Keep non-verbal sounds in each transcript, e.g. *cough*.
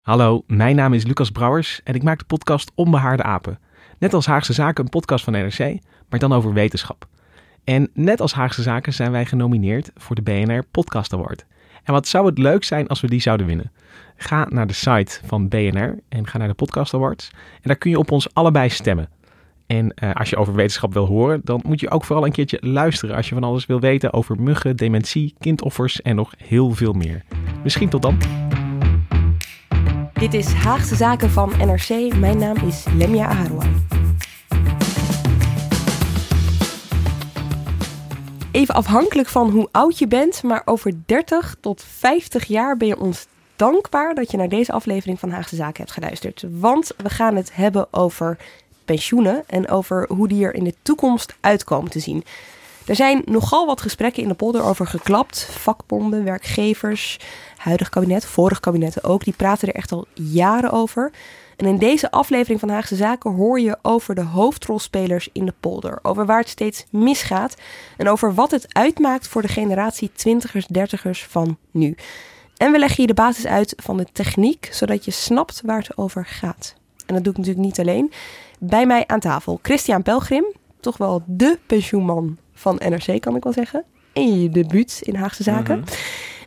Hallo, mijn naam is Lucas Brouwers en ik maak de podcast Onbehaarde Apen. Net als Haagse Zaken een podcast van NRC, maar dan over wetenschap. En net als Haagse Zaken zijn wij genomineerd voor de BNR Podcast Award. En wat zou het leuk zijn als we die zouden winnen? Ga naar de site van BNR en ga naar de Podcast Awards. En daar kun je op ons allebei stemmen. En uh, als je over wetenschap wil horen, dan moet je ook vooral een keertje luisteren als je van alles wil weten over muggen, dementie, kindoffers en nog heel veel meer. Misschien tot dan. Dit is Haagse Zaken van NRC. Mijn naam is Lemia Aharwa. Even afhankelijk van hoe oud je bent, maar over 30 tot 50 jaar ben je ons dankbaar dat je naar deze aflevering van Haagse Zaken hebt geluisterd. Want we gaan het hebben over pensioenen en over hoe die er in de toekomst uitkomen te zien. Er zijn nogal wat gesprekken in de polder over geklapt. Vakbonden, werkgevers, huidig kabinet, vorig kabinetten ook. Die praten er echt al jaren over. En in deze aflevering van Haagse Zaken hoor je over de hoofdrolspelers in de polder. Over waar het steeds misgaat. En over wat het uitmaakt voor de generatie 20ers, 30ers van nu. En we leggen je de basis uit van de techniek, zodat je snapt waar het over gaat. En dat doe ik natuurlijk niet alleen. Bij mij aan tafel Christian Pelgrim, toch wel de pensioenman van NRC, kan ik wel zeggen. En je debuut in Haagse Zaken. Mhm.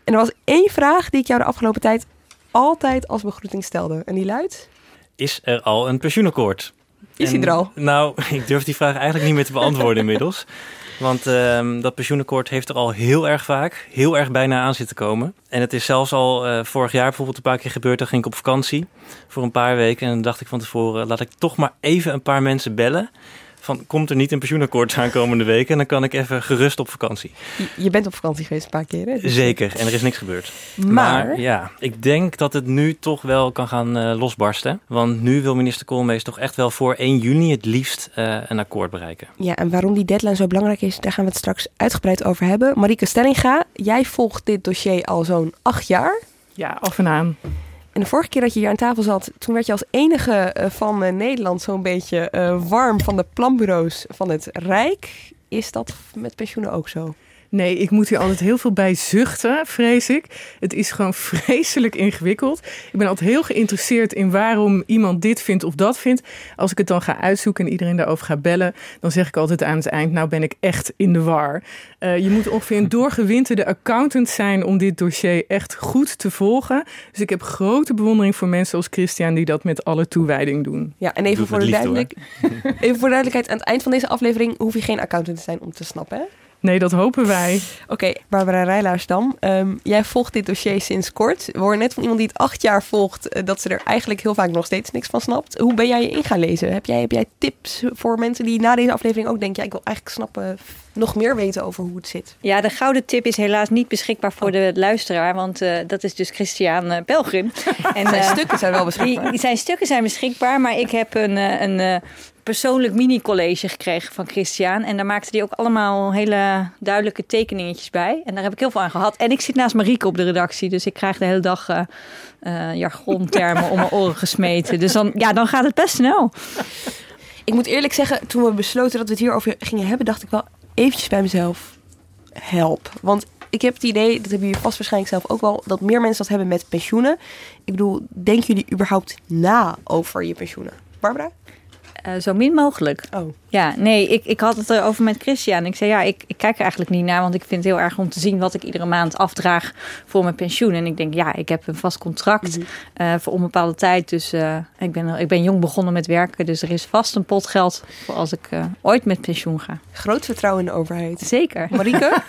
En er was één vraag die ik jou de afgelopen tijd altijd als begroeting stelde. En die luidt... Is er al een pensioenakkoord? Is hij er al? Nou, *laughs* ik durf die vraag eigenlijk niet meer te beantwoorden *laughs* inmiddels. Want ehm, dat pensioenakkoord heeft er al heel erg vaak, heel erg bijna aan zitten komen. En het is zelfs al eh, vorig jaar bijvoorbeeld een paar keer gebeurd. Dan ging ik op vakantie voor een paar weken. En dan dacht ik van tevoren, laat ik toch maar even een paar mensen bellen. Van, komt er niet een pensioenakkoord aankomende week? En dan kan ik even gerust op vakantie. Je, je bent op vakantie geweest een paar keer, hè? Dus- Zeker, en er is niks gebeurd. Maar, ja, ik denk dat het nu toch wel kan gaan eh, losbarsten. Want nu wil minister Koolmees toch echt wel voor 1 juni het liefst eh, een akkoord bereiken. Ja, en waarom die deadline zo belangrijk is, daar gaan we het straks uitgebreid over hebben. Marieke Stellinga, jij volgt dit dossier al zo'n acht jaar. Ja, af en aan. En de vorige keer dat je hier aan tafel zat, toen werd je als enige eh, van eh, Nederland zo'n beetje eh, warm van de planbureaus van het Rijk. Is dat met pensioenen ook zo? Nee, ik moet hier altijd heel veel bij zuchten, vrees ik. Het is gewoon vreselijk ingewikkeld. Ik ben altijd heel geïnteresseerd in waarom iemand dit vindt of dat vindt. Als ik het dan ga uitzoeken en iedereen daarover ga bellen, dan zeg ik altijd aan het eind, nou ben ik echt in de war. Eh, je moet ongeveer een doorgewinterde accountant zijn om dit dossier echt goed te volgen. Dus ik heb grote bewondering voor mensen als Christian die dat met alle toewijding doen. Ja, en even Doe voor, de met liefde, duidelijk... *laughs* even voor de duidelijkheid, aan het eind van deze aflevering hoef je geen accountant te zijn om te snappen, hè? Nee, dat hopen wij. Oké, Barbara Rijlaarsdam, ehm, jij volgt dit dossier sinds kort. We horen net van iemand die het acht jaar volgt, eh, dat ze er eigenlijk heel vaak nog steeds niks van snapt. Hoe ben jij je in gaan lezen? Heb jij, heb jij tips voor mensen die na deze aflevering ook denken, ja, ik wil eigenlijk snappen, nog meer weten over hoe het zit? Ja, de gouden tip is helaas niet beschikbaar voor de luisteraar, want eh, dat is dus Christian eh, Pelgrim. *laughs* En, Zijn eh, stukken zijn wel beschikbaar. die zijn stukken zijn beschikbaar, maar ik heb een, eh, een eh, persoonlijk mini-college gekregen van Christian. En daar maakte hij ook allemaal hele duidelijke tekeningetjes bij. En daar heb ik heel veel aan gehad. En ik zit naast Marieke op de redactie, dus ik krijg de hele dag eh eh, jargontermen om mijn oren gesmeten. Dus dan, ja, dan gaat het best snel. Ik moet eerlijk zeggen, toen we besloten dat we het hierover gingen hebben, dacht ik wel eventjes bij mezelf, help. Want ik heb het idee, dat hebben jullie vast waarschijnlijk zelf ook wel, dat meer mensen dat hebben met pensioenen. Ik bedoel, denken jullie überhaupt na over je pensioenen? Barbara? Eh, zo min mogelijk. Oh. Ja, nee, ik, ik had het erover met Christian. Ik zei, ja, ik, ik kijk er eigenlijk niet naar, want ik vind het heel erg om te zien wat ik iedere maand afdraag voor mijn pensioen. En ik denk, ja, ik heb een vast contract eh, voor onbepaalde tijd. Dus eh, ik, ben, ik ben jong begonnen met werken, dus er is vast een pot geld voor als ik eh, ooit met pensioen ga. Groot vertrouwen in de overheid. Zeker. Marieke? *laughs*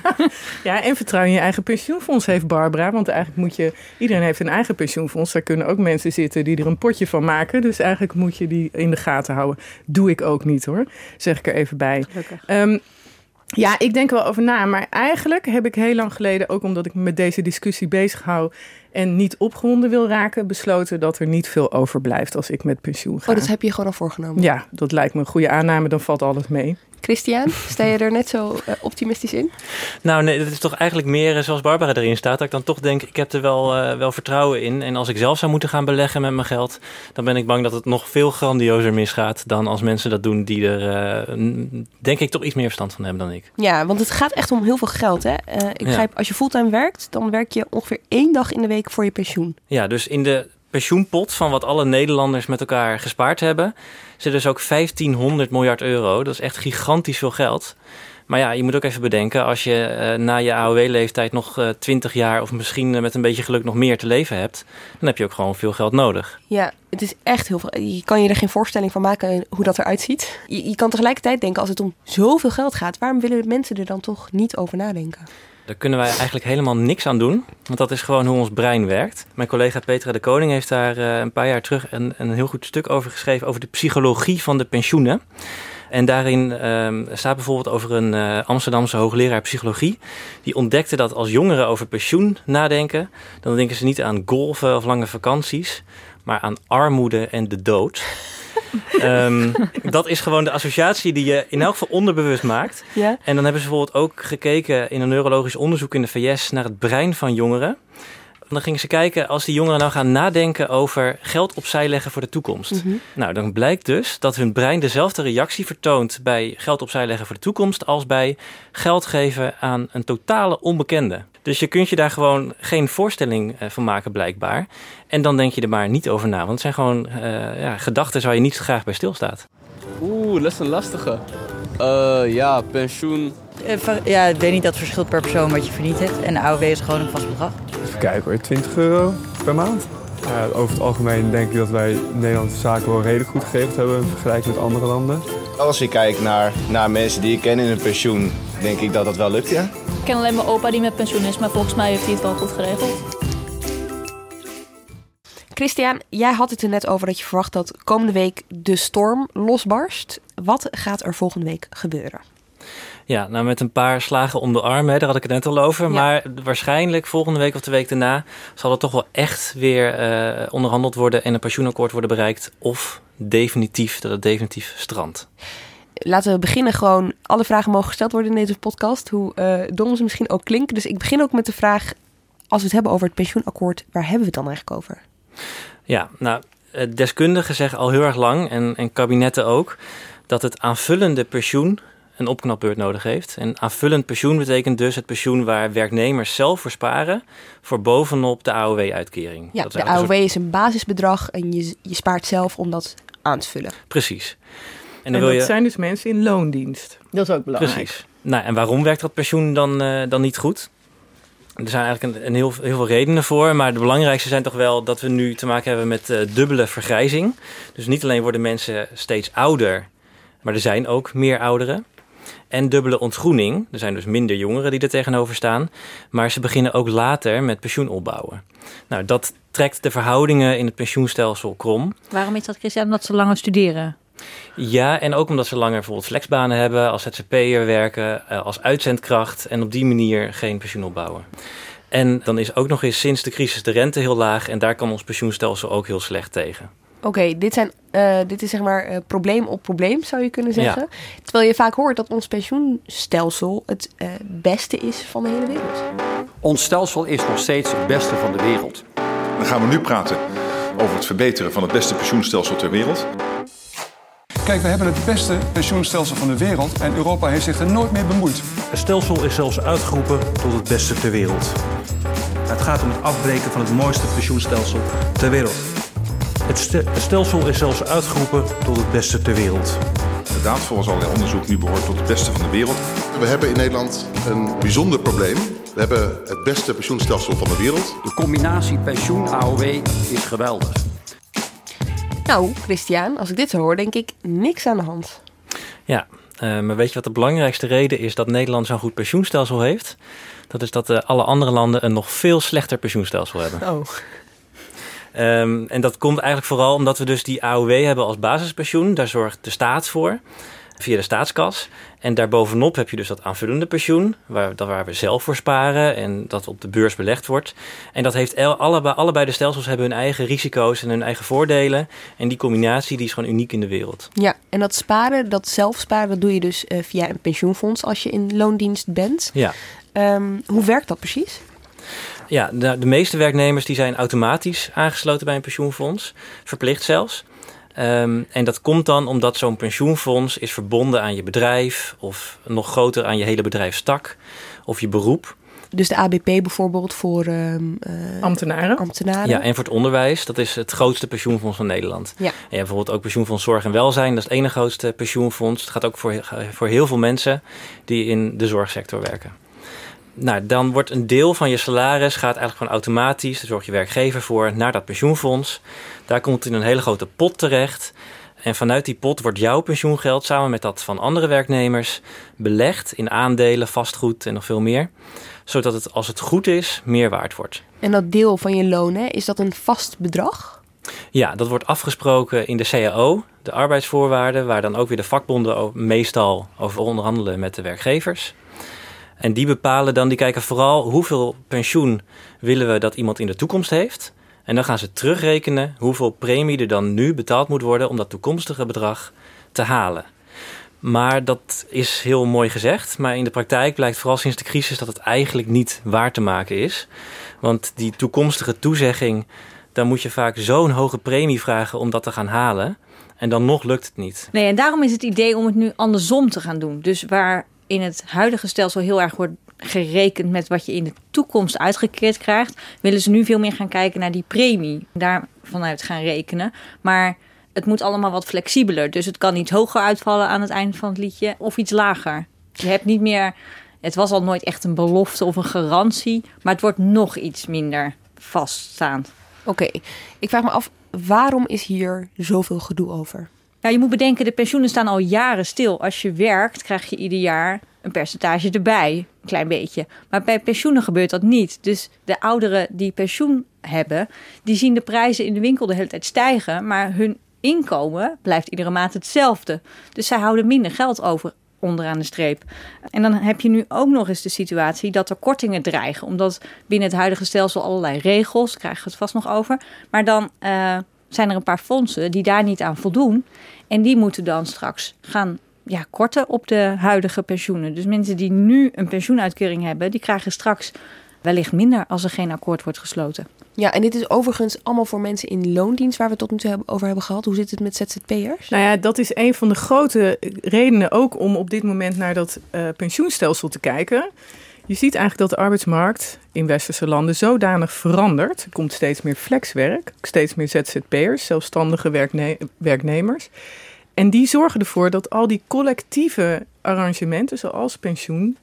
Ja, en vertrouwen in je eigen pensioenfonds heeft Barbara. Want eigenlijk moet je, iedereen heeft een eigen pensioenfonds. Daar kunnen ook mensen zitten die er een potje van maken. Dus eigenlijk moet je die in de gaten houden. Doe ik ook niet hoor, zeg ik er even bij. Ehm, ja, ik denk er wel over na. Maar eigenlijk heb ik heel lang geleden, ook omdat ik me met deze discussie bezig hou, en niet opgewonden wil raken, besloten dat er niet veel overblijft als ik met pensioen ga. Oh, dat heb je gewoon al voorgenomen. Ja, dat lijkt me een goede aanname, dan valt alles mee. Christian, sta je er net zo uh, optimistisch in? Nou, nee, dat is toch eigenlijk meer zoals Barbara erin staat. Dat ik dan toch denk, ik heb er wel, uh, wel vertrouwen in. En als ik zelf zou moeten gaan beleggen met mijn geld, dan ben ik bang dat het nog veel grandiozer misgaat dan als mensen dat doen die er, uh, denk ik, toch iets meer verstand van hebben dan ik. Ja, want het gaat echt om heel veel geld. Hè? ik begrijp, ja. als je fulltime werkt, dan werk je ongeveer één dag in de week voor je pensioen. Ja, dus in de pensioenpot van wat alle Nederlanders met elkaar gespaard hebben, zit dus ook 1500 miljard euro. Dat is echt gigantisch veel geld. Maar ja, je moet ook even bedenken, als je uh, na je AOW-leeftijd nog uh, 20 jaar of misschien uh, met een beetje geluk nog meer te leven hebt, dan heb je ook gewoon veel geld nodig. Ja, het is echt heel veel. Je kan je er geen voorstelling van maken hoe dat eruit ziet. Je, je kan tegelijkertijd denken, als het om zoveel geld gaat, waarom willen mensen er dan toch niet over nadenken? Daar kunnen wij eigenlijk helemaal niks aan doen. Want dat is gewoon hoe ons brein werkt. Mijn collega Petra de Koning heeft daar uh, een paar jaar terug een, een heel goed stuk over geschreven. Over de psychologie van de pensioenen. En daarin uh, staat bijvoorbeeld over een uh, Amsterdamse hoogleraar psychologie. Die ontdekte dat als jongeren over pensioen nadenken. dan denken ze niet aan golven of lange vakanties. maar aan armoede en de dood. Um, *laughs* dat is gewoon de associatie die je in elk geval onderbewust maakt. Ja. En dan hebben ze bijvoorbeeld ook gekeken in een neurologisch onderzoek in de VS naar het brein van jongeren. Dan gingen ze kijken als die jongeren nou gaan nadenken over geld opzij leggen voor de toekomst. Mhm. Nou, dan blijkt dus dat hun brein dezelfde reactie vertoont bij geld opzij leggen voor de toekomst als bij geld geven aan een totale onbekende. Dus je kunt je daar gewoon geen voorstelling uh, van maken, blijkbaar. En dan denk je er maar niet over na. Want het zijn gewoon uh, ja, gedachten waar je niet graag bij stilstaat. Oeh, dat is een lastige. Uh, ja, pensioen. Ja, ik weet niet, dat verschilt per persoon wat je verdiend hebt. En de AOW is gewoon een vast bedrag. Even kijken hoor, 20 euro per maand. Ja, over het algemeen denk ik dat wij Nederlandse zaken wel redelijk goed geregeld hebben in vergelijking met andere landen. Als ik kijk naar, naar mensen die ik ken in hun pensioen, denk ik dat dat wel lukt, ja. Ik ken alleen mijn opa die met pensioen is, maar volgens mij heeft hij het wel goed geregeld. Christian, jij had het er net over dat je verwacht dat komende week de storm losbarst. Wat gaat er volgende week gebeuren? Ja, nou met een paar slagen om de arm, hè, daar had ik het net al over. Ja. Maar waarschijnlijk volgende week of de week daarna zal er toch wel echt weer uh, onderhandeld worden en een pensioenakkoord worden bereikt. Of definitief, dat het definitief strandt. Laten we beginnen gewoon. Alle vragen mogen gesteld worden in deze podcast, hoe uh, dom ze misschien ook klinken. Dus ik begin ook met de vraag, als we het hebben over het pensioenakkoord, waar hebben we het dan eigenlijk over? Ja, nou, deskundigen zeggen al heel erg lang, en, en kabinetten ook, dat het aanvullende pensioen een opknapbeurt nodig heeft. En aanvullend pensioen betekent dus het pensioen waar werknemers zelf voor sparen... voor bovenop de AOW-uitkering. Ja, de AOW is een basisbedrag en je, je spaart zelf om dat aan te vullen. Precies. En, en dat je... zijn dus mensen in loondienst. Dat is ook belangrijk. Precies. Nou, en waarom werkt dat pensioen dan, uh, dan niet goed? Er zijn eigenlijk een, een heel, heel, veel redenen voor. Maar de belangrijkste zijn toch wel dat we nu te maken hebben met uh, dubbele vergrijzing. Dus niet alleen worden mensen steeds ouder, maar er zijn ook meer ouderen. En dubbele ontgroening. Er zijn dus minder jongeren die er tegenover staan. Maar ze beginnen ook later met pensioen opbouwen. Nou, dat trekt de verhoudingen in het pensioenstelsel krom. Waarom is dat, Christian? Omdat ze langer studeren? Ja, en ook omdat ze langer bijvoorbeeld flexbanen hebben, als ZZP'er werken, als uitzendkracht en op die manier geen pensioen opbouwen. En dan is ook nog eens sinds de crisis de rente heel laag en daar kan ons pensioenstelsel ook heel slecht tegen. Oké, okay, dit, zijn, uh, dit is zeg maar uh, probleem op probleem, zou je kunnen zeggen. Ja. Terwijl je vaak hoort dat ons pensioenstelsel het uh, beste is van de hele wereld. Ons stelsel is nog steeds het beste van de wereld. Dan gaan we nu praten over het verbeteren van het beste pensioenstelsel ter wereld. Kijk, we hebben het beste pensioenstelsel van de wereld en Europa heeft zich er nooit mee bemoeid. Het stelsel is zelfs uitgeroepen tot het beste ter wereld. Het gaat om het afbreken van het mooiste pensioenstelsel ter wereld. Het, st het stelsel is zelfs uitgeroepen tot het beste ter wereld. Inderdaad, volgens allerlei onderzoek nu behoort tot het beste van de wereld. We hebben in Nederland een bijzonder probleem. We hebben het beste pensioenstelsel van de wereld. De combinatie pensioen-AOW is geweldig. Nou, Christian, als ik dit zo hoor, denk ik niks aan de hand. Ja, uh, maar weet je wat de belangrijkste reden is dat Nederland zo'n goed pensioenstelsel heeft? Dat is dat uh, alle andere landen een nog veel slechter pensioenstelsel hebben. Oh. Um, en dat komt eigenlijk vooral omdat we dus die AOW hebben als basispensioen. Daar zorgt de staat voor. via de staatskas. En daarbovenop heb je dus dat aanvullende pensioen, waar, dat waar we zelf voor sparen en dat op de beurs belegd wordt. En dat heeft allebei, allebei de stelsels hebben hun eigen risico's en hun eigen voordelen. En die combinatie die is gewoon uniek in de wereld. Ja, en dat sparen, dat zelfsparen, dat doe je dus eh, via een pensioenfonds als je in loondienst bent. Ja. Ehm, hoe werkt dat precies? Ja, de, de meeste werknemers die zijn automatisch aangesloten bij een pensioenfonds, verplicht zelfs. Ehm, en dat komt dan omdat zo'n pensioenfonds is verbonden aan je bedrijf of nog groter aan je hele bedrijfstak of je beroep. Dus de ABP bijvoorbeeld voor ehm, eh, Ambtenaren. ambtenaren. Ja, en voor het onderwijs, dat is het grootste pensioenfonds van Nederland. Ja. En bijvoorbeeld ook pensioenfonds Zorg en Welzijn, dat is het ene grootste pensioenfonds. Het gaat ook voor, voor heel veel mensen die in de zorgsector werken. Nou, dan wordt een deel van je salaris gaat eigenlijk gewoon automatisch, daar zorgt je werkgever voor, naar dat pensioenfonds. Daar komt het in een hele grote pot terecht. En vanuit die pot wordt jouw pensioengeld samen met dat van andere werknemers belegd in aandelen, vastgoed en nog veel meer. Zodat het, als het goed is, meer waard wordt. En dat deel van je loon, hè, is dat een vast bedrag? Ja, dat wordt afgesproken in de CAO, de arbeidsvoorwaarden, waar dan ook weer de vakbonden meestal over onderhandelen met de werkgevers. En die bepalen dan, die kijken vooral hoeveel pensioen willen we dat iemand in de toekomst heeft. En dan gaan ze terugrekenen hoeveel premie er dan nu betaald moet worden om dat toekomstige bedrag te halen. Maar dat is heel mooi gezegd. Maar in de praktijk blijkt vooral sinds de crisis dat het eigenlijk niet waar te maken is. Want die toekomstige toezegging, dan moet je vaak zo'n hoge premie vragen om dat te gaan halen. En dan nog lukt het niet. Nee, en daarom is het idee om het nu andersom te gaan doen. Dus waar in het huidige stelsel heel erg wordt gerekend met wat je in de toekomst uitgekeerd krijgt, willen ze nu veel meer gaan kijken naar die premie. Daar vanuit gaan rekenen. Maar het moet allemaal wat flexibeler. Dus het kan iets hoger uitvallen aan het eind van het liedje of iets lager. Je hebt niet meer. Het was al nooit echt een belofte of een garantie, maar het wordt nog iets minder vaststaand. Oké, ik vraag me af, waarom is hier zoveel gedoe over? Je moet bedenken, de pensioenen staan al jaren stil. Als je werkt, krijg je ieder jaar een percentage erbij. Een klein beetje. Maar bij pensioenen gebeurt dat niet. Dus de ouderen die pensioen hebben, die zien de prijzen in de winkel de hele tijd stijgen. Maar hun inkomen blijft iedere maand hetzelfde. Dus zij houden minder geld over onderaan de streep. En dan heb je nu ook nog eens de situatie dat er kortingen dreigen. Omdat binnen het huidige stelsel allerlei regels, krijgen we het vast nog over. Maar dan eh, zijn er een paar fondsen die daar niet aan voldoen. En die moeten dan straks gaan ja, korten op de huidige pensioenen. Dus mensen die nu een pensioenuitkering hebben, die krijgen straks wellicht minder als er geen akkoord wordt gesloten. Ja, en dit is overigens allemaal voor mensen in loondienst waar we het tot nu toe over hebben gehad. Hoe zit het met ZZP'ers? Nou ja, dat is een van de grote redenen ook om op dit moment naar dat eh, pensioenstelsel te kijken. Je ziet eigenlijk dat de arbeidsmarkt in westerse landen zodanig verandert. Er komt steeds meer flexwerk, steeds meer ZZP'ers, zelfstandige werkne- werknemers. En die zorgen ervoor dat al die collectieve arrangementen, zoals pensioen,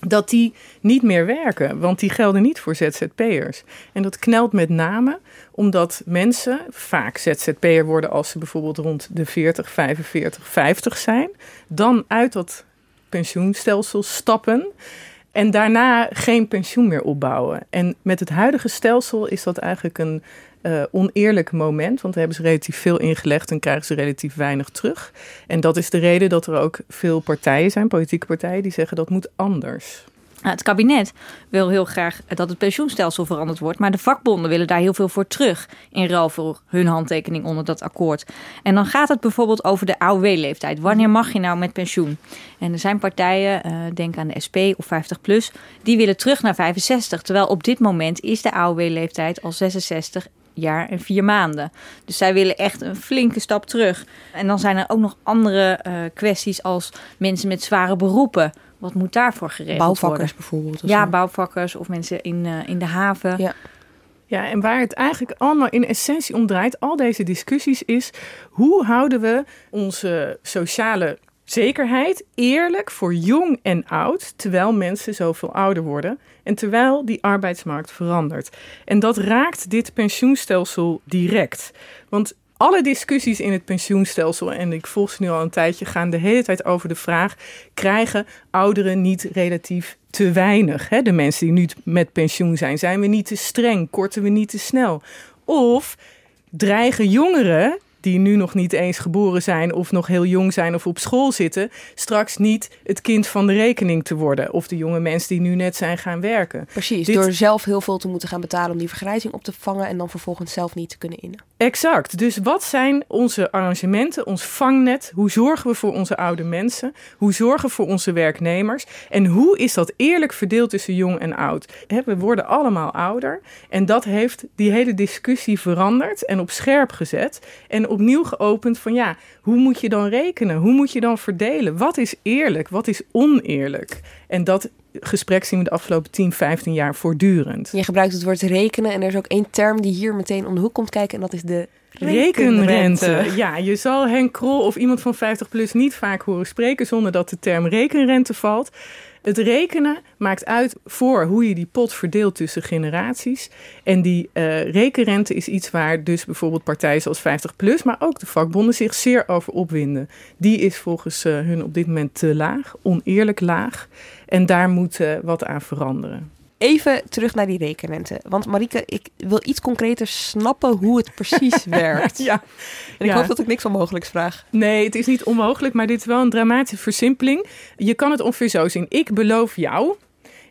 dat die niet meer werken. Want die gelden niet voor ZZP'ers. En dat knelt met name omdat mensen vaak ZZP'er worden als ze bijvoorbeeld rond de 40, 45, 50 zijn. Dan uit dat pensioenstelsel stappen. En daarna geen pensioen meer opbouwen. En met het huidige stelsel is dat eigenlijk een eh, oneerlijk moment. Want daar hebben ze relatief veel ingelegd en krijgen ze relatief weinig terug. En dat is de reden dat er ook veel partijen zijn, politieke partijen, die zeggen dat moet anders. Nou, het kabinet wil heel graag dat het pensioenstelsel veranderd wordt. Maar de vakbonden willen daar heel veel voor terug. In ruil voor hun handtekening onder dat akkoord. En dan gaat het bijvoorbeeld over de AOW-leeftijd. Wanneer mag je nou met pensioen? En er zijn partijen, eh, denk aan de SP of 50PLUS, die willen terug naar 65. Terwijl op dit moment is de AOW-leeftijd al 66 jaar en vier maanden. Dus zij willen echt een flinke stap terug. En dan zijn er ook nog andere eh, kwesties als mensen met zware beroepen. Wat moet daarvoor geregeld Bouwvakkers worden? bijvoorbeeld. of Ja, zo. bouwvakkers of mensen in, eh, in de haven. Ja. Ja, en waar het eigenlijk allemaal in essentie om draait, al deze discussies, is hoe houden we onze sociale zekerheid eerlijk voor jong en oud, terwijl mensen zoveel ouder worden en terwijl die arbeidsmarkt verandert. En dat raakt dit pensioenstelsel direct. Want alle discussies in het pensioenstelsel, en ik volg ze nu al een tijdje, gaan de hele tijd over de vraag: krijgen ouderen niet relatief te weinig? Hè? De mensen die nu met pensioen zijn, zijn we niet te streng? Korten we niet te snel? Of dreigen jongeren die nu nog niet eens geboren zijn of nog heel jong zijn of op school zitten, straks niet het kind van de rekening te worden. Of de jonge mensen die nu net zijn gaan werken. Precies, Dit- door zelf heel veel te moeten gaan betalen om die vergrijzing op te vangen en dan vervolgens zelf niet te kunnen innen. Exact. Dus wat zijn onze arrangementen, ons vangnet? Hoe zorgen we voor onze oude mensen? Hoe zorgen we voor onze werknemers? En hoe is dat eerlijk verdeeld tussen jong en oud? We worden allemaal ouder en dat heeft die hele discussie veranderd en op scherp gezet. En opnieuw geopend van ja, hoe moet je dan rekenen? Hoe moet je dan verdelen? Wat is eerlijk? Wat is oneerlijk? En dat gesprek zien we de afgelopen 10, 15 jaar voortdurend. Je gebruikt het woord rekenen en er is ook één term die hier meteen om de hoek komt kijken en dat is de Rekenrente. Ja, je zal Henk Krol of iemand van 50 plus niet vaak horen spreken zonder dat de term rekenrente valt. Het rekenen maakt uit voor hoe je die pot verdeelt tussen generaties. En die eh, rekenrente is iets waar dus bijvoorbeeld partijen zoals 50 plus, maar ook de vakbonden zich zeer over opwinden. Die is volgens eh, hun op dit moment te laag, oneerlijk laag. En daar moet eh, wat aan veranderen. Even terug naar die rekenrente. Want Marike, ik wil iets concreter snappen hoe het precies *laughs* werkt. Ja. En ik Ja. hoop dat ik niks onmogelijks vraag. Nee, het is niet onmogelijk, maar dit is wel een dramatische versimpling. Je kan het ongeveer zo zien. Ik beloof jou,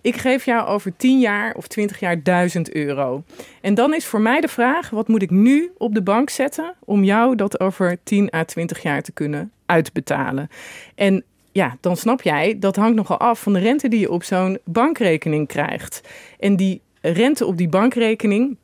ik geef jou over 10 jaar of 20 jaar 1000 euro. En dan is voor mij de vraag, wat moet ik nu op de bank zetten om jou dat over 10 à 20 jaar te kunnen uitbetalen? En ja, dan snap jij, dat hangt nogal af van de rente die je op zo'n bankrekening krijgt. En die rente op die bankrekening,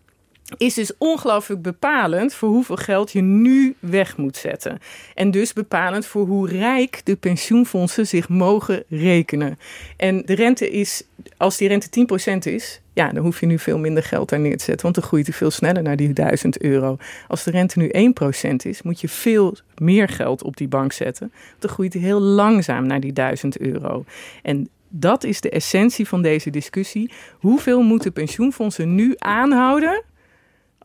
is dus ongelooflijk bepalend voor hoeveel geld je nu weg moet zetten. En dus bepalend voor hoe rijk de pensioenfondsen zich mogen rekenen. En de rente is, als die rente 10% is, ja, dan hoef je nu veel minder geld daar neer te zetten, want dan groeit hij veel sneller naar die 1000 euro. Als de rente nu 1% is, moet je veel meer geld op die bank zetten, dan groeit hij heel langzaam naar die 1000 euro. En dat is de essentie van deze discussie. Hoeveel moeten pensioenfondsen nu aanhouden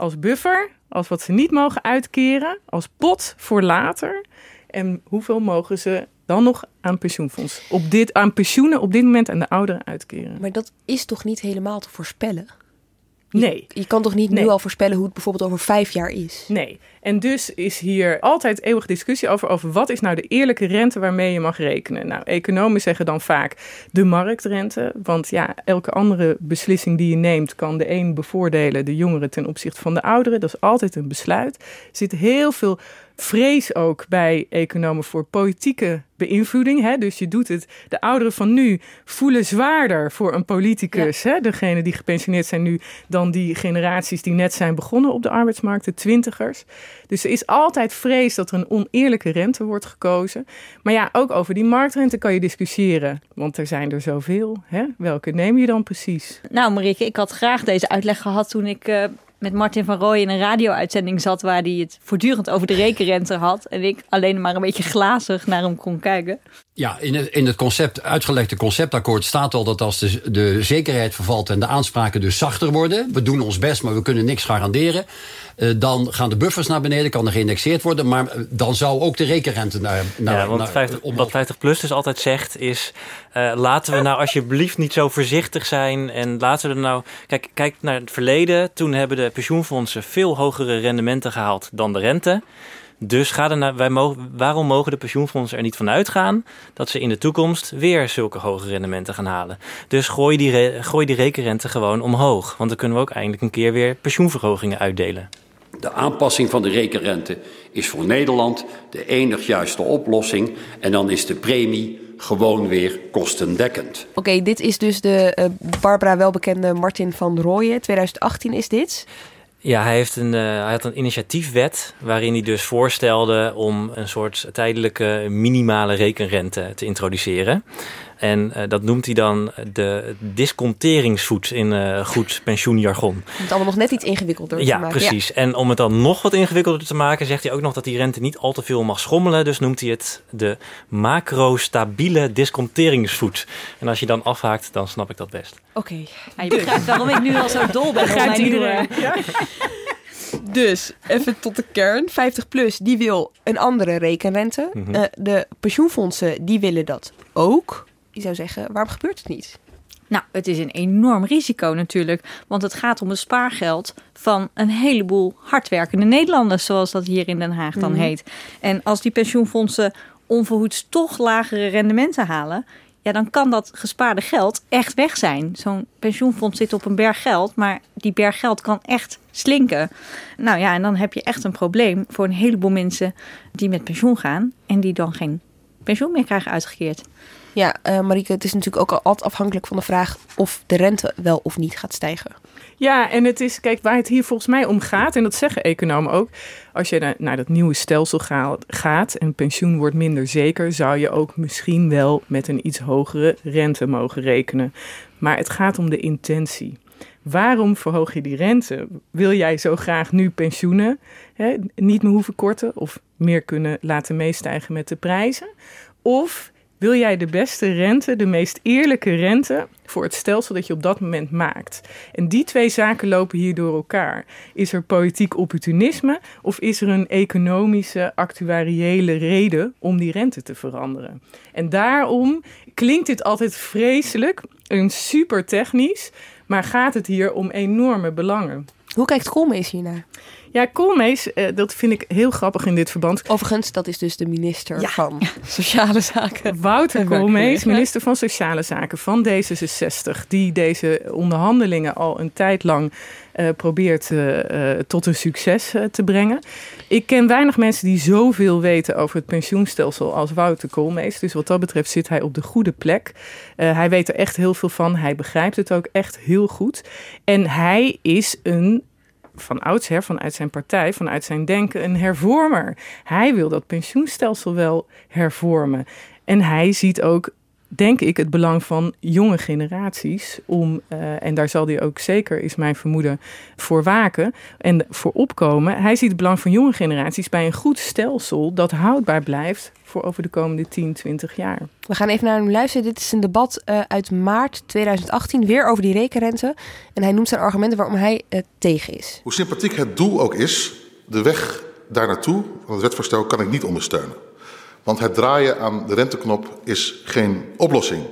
als buffer, als wat ze niet mogen uitkeren, als pot voor later. En hoeveel mogen ze dan nog aan pensioenfonds, op dit, aan pensioenen op dit moment aan de ouderen uitkeren? Maar dat is toch niet helemaal te voorspellen? Nee. Je kan toch niet Nee. nu al voorspellen hoe het bijvoorbeeld over vijf jaar is? Nee. En dus is hier altijd eeuwig discussie over, over wat is nou de eerlijke rente waarmee je mag rekenen. Nou, economen zeggen dan vaak de marktrente. Want ja, elke andere beslissing die je neemt kan de een bevoordelen, de jongeren ten opzichte van de ouderen. Dat is altijd een besluit. Er zit heel veel vrees ook bij economen voor politieke beïnvloeding. Hè? Dus je doet het. De ouderen van nu voelen zwaarder voor een politicus. Hè? Degene die gepensioneerd zijn nu dan die generaties die net zijn begonnen op de arbeidsmarkt, de twintigers. Dus er is altijd vrees dat er een oneerlijke rente wordt gekozen. Maar ja, ook over die marktrente kan je discussiëren. Want er zijn er zoveel. Hè? Welke neem je dan precies? Nou, Marieke, ik had graag deze uitleg gehad toen ik eh, met Martin van Rooij in een radio-uitzending zat waar hij het voortdurend over de rekenrente had. En ik alleen maar een beetje glazig naar hem kon kijken. Ja, in het, in het concept, uitgelegde conceptakkoord staat al dat als de, de zekerheid vervalt en de aanspraken dus zachter worden, we doen ons best, maar we kunnen niks garanderen, dan gaan de buffers naar beneden, kan er geïndexeerd worden, maar eh, dan zou ook de rekenrente naar, naar, ja, want naar- 50, wat 50 plus dus altijd zegt is... eh, laten we nou alsjeblieft niet zo voorzichtig zijn. En laten we er nou... Kijk, kijk naar het verleden. Toen hebben de pensioenfondsen veel hogere rendementen gehaald dan de rente. Dus ga er naar, wij mogen, waarom mogen de pensioenfondsen er niet van uitgaan... dat ze in de toekomst weer zulke hoge rendementen gaan halen? Dus gooi die, re- gooi die rekenrente gewoon omhoog. Want dan kunnen we ook eindelijk een keer weer pensioenverhogingen uitdelen. De aanpassing van de rekenrente is voor Nederland de enig juiste oplossing en dan is de premie gewoon weer kostendekkend. Oké, dit is dus de eh, Barbara welbekende Martin van Rooyen. 2018 is dit. Ja, hij, heeft een, eh, hij had een initiatiefwet waarin hij dus voorstelde om een soort tijdelijke minimale rekenrente te introduceren. En eh, dat noemt hij dan de disconteringsvoet in eh, goed pensioenjargon. Om het allemaal nog net iets ingewikkelder te Ja, maken. precies. En om het dan nog wat ingewikkelder te maken, zegt hij ook nog dat die rente niet al te veel mag schommelen. Dus noemt hij het de macro-stabiele disconteringsvoet. En als je dan afhaakt, dan snap ik dat best. Oké. Ja, je begrijpt waarom ik nu al zo dol ben op Begrijpt iedereen. Dus even tot de kern. 50 plus die wil een andere rekenrente. Mhm. Eh, de pensioenfondsen die willen dat ook. Je zou zeggen, waarom gebeurt het niet? Nou, het is een enorm risico natuurlijk, want het gaat om het spaargeld van een heleboel hardwerkende Nederlanders, zoals dat hier in Den Haag dan Mhm. heet. En als die pensioenfondsen onverhoeds toch lagere rendementen halen, ja, dan kan dat gespaarde geld echt weg zijn. Zo'n pensioenfonds zit op een berg geld, maar die berg geld kan echt slinken. Nou ja, en dan heb je echt een probleem voor een heleboel mensen die met pensioen gaan en die dan geen pensioen meer krijgen uitgekeerd. Ja, eh Marieke, het is natuurlijk ook altijd afhankelijk van de vraag of de rente wel of niet gaat stijgen. Ja, en het is, kijk, waar het hier volgens mij om gaat, en dat zeggen economen ook, als je naar, naar dat nieuwe stelsel ga- gaat en pensioen wordt minder zeker, zou je ook misschien wel met een iets hogere rente mogen rekenen. Maar het gaat om de intentie. Waarom verhoog je die rente? Wil jij zo graag nu pensioenen hè, niet meer hoeven korten of meer kunnen laten meestijgen met de prijzen? Of wil jij de beste rente, de meest eerlijke rente voor het stelsel dat je op dat moment maakt? En die twee zaken lopen hier door elkaar. Is er politiek opportunisme of is er een economische, actuariële reden om die rente te veranderen? En daarom klinkt dit altijd vreselijk en super technisch, maar gaat het hier om enorme belangen. Hoe kijkt Koolmees hiernaar? Ja, Koolmees, eh, dat vind ik heel grappig in dit verband. Overigens, dat is dus de minister van *laughs* Sociale Zaken. Wouter *laughs* Koolmees, minister van Sociale Zaken van D66, die deze onderhandelingen al een tijd lang probeert eh, eh, tot een succes eh, te brengen. Ik ken weinig mensen die zoveel weten over het pensioenstelsel als Wouter Koolmees. Dus wat dat betreft zit hij op de goede plek. Eh, hij weet er echt heel veel van. Hij begrijpt het ook echt heel goed. En hij is een van oudsher, vanuit zijn partij, vanuit zijn denken, een hervormer. Hij wil dat pensioenstelsel wel hervormen. En hij ziet ook, denk ik, het belang van jonge generaties om, eh, en daar zal hij ook zeker, is mijn vermoeden, voor waken en voor opkomen. Hij ziet het belang van jonge generaties bij een goed stelsel dat houdbaar blijft voor over de komende 10, 20 jaar. We gaan even naar hem luisteren. Dit is een debat eh, uit maart 2018, weer over die rekenrente. En hij noemt zijn argumenten waarom hij eh, tegen is. Hoe sympathiek het doel ook is, de weg daar naartoe van het wetsvoorstel kan ik niet ondersteunen. Want het draaien aan de renteknop is geen oplossing.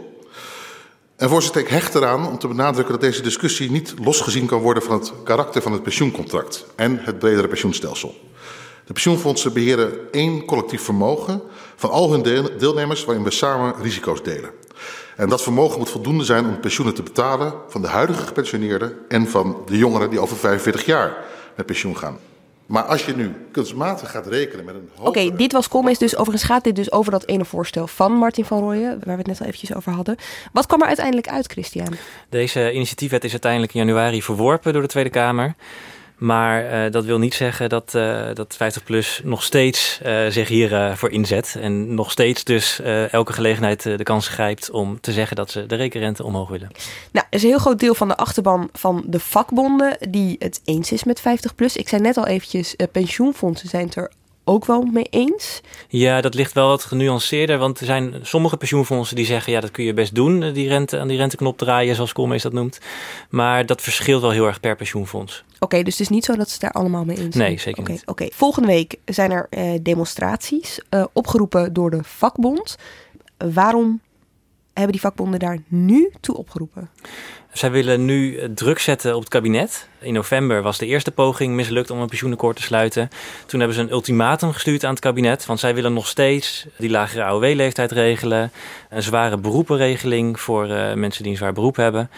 En voorzitter, ik hecht eraan om te benadrukken dat deze discussie niet losgezien kan worden van het karakter van het pensioencontract en het bredere pensioenstelsel. De pensioenfondsen beheren één collectief vermogen van al hun deel- deelnemers waarin we samen risico's delen. En dat vermogen moet voldoende zijn om pensioenen te betalen van de huidige gepensioneerden en van de jongeren die over 45 jaar met pensioen gaan. Maar als je nu kunstmatig gaat rekenen met een Oké, dit was Koolmees dus. Overigens gaat dit dus over dat ene voorstel van Martin van Rooyen, waar we het net al eventjes over hadden. Wat kwam er uiteindelijk uit, Christian? Deze initiatiefwet is uiteindelijk in januari verworpen door de Tweede Kamer. Maar eh, dat wil niet zeggen dat, eh, dat 50PLUS nog steeds eh, zich hiervoor voor inzet. En nog steeds dus elke gelegenheid de kans grijpt om te zeggen dat ze de rekenrente omhoog willen. Nou, er is een heel groot deel van de achterban van de vakbonden die het eens is met 50PLUS. Ik zei net al eventjes, pensioenfondsen zijn er ook wel mee eens. Ja, dat ligt wel wat genuanceerder. Want er zijn sommige pensioenfondsen die zeggen... ja, dat kun je best doen, die rente, aan die renteknop draaien... zoals Koolmees dat noemt. Maar dat verschilt wel heel erg per pensioenfonds. Oké, dus het is niet zo dat ze daar allemaal mee eens zijn. Nee, zeker niet. Oké, volgende week zijn er eh, demonstraties eh, opgeroepen door de vakbond. waarom hebben die vakbonden daar nu toe opgeroepen? Zij willen nu eh, druk zetten op het kabinet. In november was de eerste poging mislukt om een pensioenakkoord te sluiten. Toen hebben ze een ultimatum gestuurd aan het kabinet. Want zij willen nog steeds die lagere AOW-leeftijd regelen. Een zware beroepenregeling voor eh, mensen die een zwaar beroep hebben.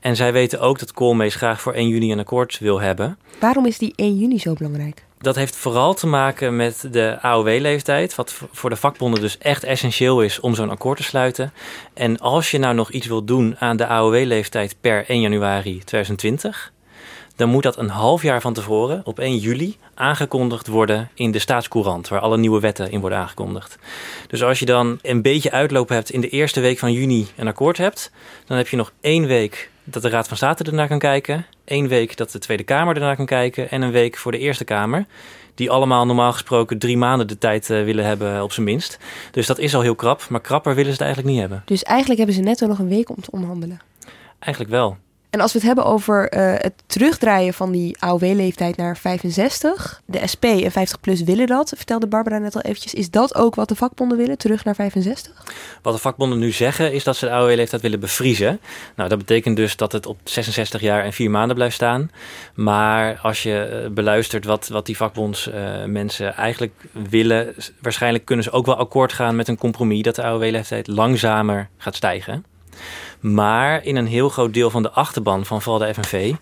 En zij weten ook dat Koolmees graag voor 1 juni een akkoord wil hebben. Waarom is die 1 juni zo belangrijk? Dat heeft vooral te maken met de AOW-leeftijd, wat voor de vakbonden dus echt essentieel is om zo'n akkoord te sluiten. En als je nou nog iets wilt doen aan de AOW-leeftijd per 1 januari 2020, dan moet dat een half jaar van tevoren, op 1 juli, aangekondigd worden in de staatscourant, waar alle nieuwe wetten in worden aangekondigd. Dus als je dan een beetje uitloop hebt in de eerste week van juni een akkoord hebt, dan heb je nog één week dat de Raad van State ernaar kan kijken, één week dat de Tweede Kamer ernaar kan kijken en een week voor de Eerste Kamer. Die allemaal normaal gesproken drie maanden de tijd eh, willen hebben op zijn minst. Dus dat is al heel krap, maar krapper willen ze het eigenlijk niet hebben. Dus eigenlijk hebben ze netto nog een week om te onderhandelen. Eigenlijk wel. En als we het hebben over uh, het terugdraaien van die AOW-leeftijd naar 65. De SP en 50PLUS willen dat, vertelde Barbara net al eventjes. Is dat ook wat de vakbonden willen, terug naar 65? Wat de vakbonden nu zeggen is dat ze de AOW-leeftijd willen bevriezen. Nou, dat betekent dus dat het op 66 jaar en 4 maanden blijft staan. Maar als je beluistert wat, wat die vakbondsmensen uh, eigenlijk willen... waarschijnlijk kunnen ze ook wel akkoord gaan met een compromis... dat de AOW-leeftijd langzamer gaat stijgen. Maar in een heel groot deel van de achterban van vooral de FNV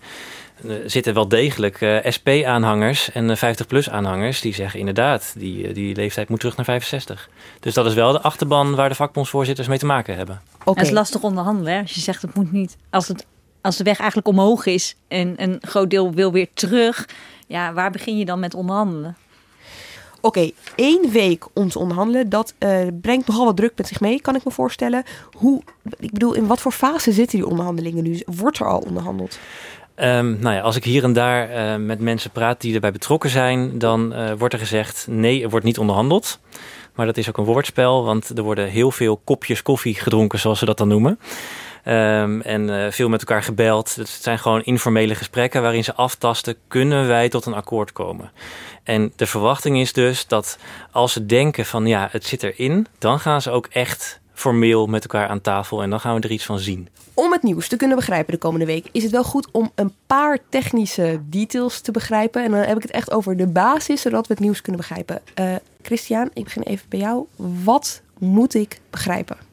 uh, zitten wel degelijk uh, SP-aanhangers en 50-plus-aanhangers die zeggen inderdaad, die, die leeftijd moet terug naar 65. Dus dat is wel de achterban waar de vakbondsvoorzitters mee te maken hebben. Okay. Het is lastig onderhandelen hè? als je zegt het moet niet. Als, het, als de weg eigenlijk omhoog is en een groot deel wil weer terug, ja, waar begin je dan met onderhandelen? Oké, één week om te onderhandelen, dat uh, brengt nogal wat druk met zich mee, kan ik me voorstellen. Hoe, ik bedoel, in wat voor fase zitten die onderhandelingen nu? Wordt er al onderhandeld? Um, nou ja, als ik hier en daar uh, met mensen praat die erbij betrokken zijn, dan uh, wordt er gezegd: nee, er wordt niet onderhandeld. Maar dat is ook een woordspel, want er worden heel veel kopjes koffie gedronken, zoals ze dat dan noemen. Um, en uh, veel met elkaar gebeld. Het zijn gewoon informele gesprekken waarin ze aftasten: kunnen wij tot een akkoord komen? En de verwachting is dus dat als ze denken van ja, het zit erin, dan gaan ze ook echt formeel met elkaar aan tafel en dan gaan we er iets van zien. Om het nieuws te kunnen begrijpen de komende week is het wel goed om een paar technische details te begrijpen. En dan heb ik het echt over de basis, zodat we het nieuws kunnen begrijpen. Uh, Christian, ik begin even bij jou. Wat moet ik begrijpen?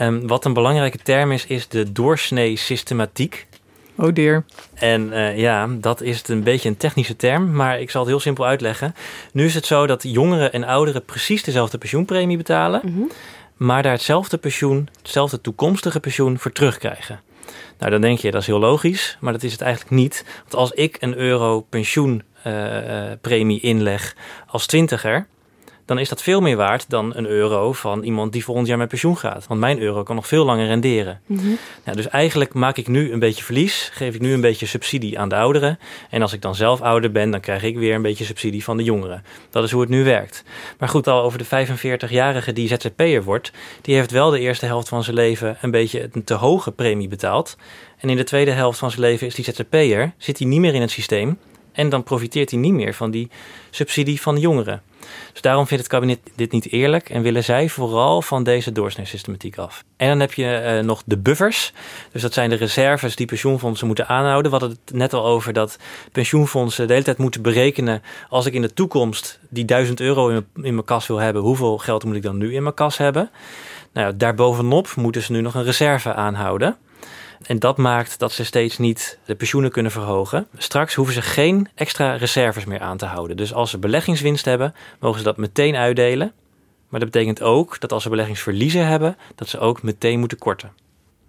Um, wat een belangrijke term is, is de doorsnee systematiek. Oh dear. En uh, ja, dat is het een beetje een technische term, maar ik zal het heel simpel uitleggen. Nu is het zo dat jongeren en ouderen precies dezelfde pensioenpremie betalen, mm -hmm. maar daar hetzelfde pensioen, hetzelfde toekomstige pensioen voor terugkrijgen. Nou, dan denk je dat is heel logisch, maar dat is het eigenlijk niet. Want als ik een euro pensioenpremie uh, inleg als twintiger, dan is dat veel meer waard dan een euro van iemand die volgend jaar met pensioen gaat. Want mijn euro kan nog veel langer renderen. Mm -hmm. nou, dus eigenlijk maak ik nu een beetje verlies, geef ik nu een beetje subsidie aan de ouderen. En als ik dan zelf ouder ben, dan krijg ik weer een beetje subsidie van de jongeren. Dat is hoe het nu werkt. Maar goed, al over de 45-jarige die ZZP'er wordt, die heeft wel de eerste helft van zijn leven een beetje een te hoge premie betaald. En in de tweede helft van zijn leven is die ZZP'er, zit hij niet meer in het systeem. En dan profiteert hij niet meer van die subsidie van de jongeren. Dus daarom vindt het kabinet dit niet eerlijk en willen zij vooral van deze doorsneesystematiek af. En dan heb je uh, nog de buffers. Dus dat zijn de reserves die pensioenfondsen moeten aanhouden. We hadden het net al over dat pensioenfondsen de hele tijd moeten berekenen. Als ik in de toekomst die 1000 euro in, in mijn kas wil hebben, hoeveel geld moet ik dan nu in mijn kas hebben? Nou, daarbovenop moeten ze nu nog een reserve aanhouden. En dat maakt dat ze steeds niet de pensioenen kunnen verhogen. Straks hoeven ze geen extra reserves meer aan te houden. Dus als ze beleggingswinst hebben, mogen ze dat meteen uitdelen. Maar dat betekent ook dat als ze beleggingsverliezen hebben, dat ze ook meteen moeten korten.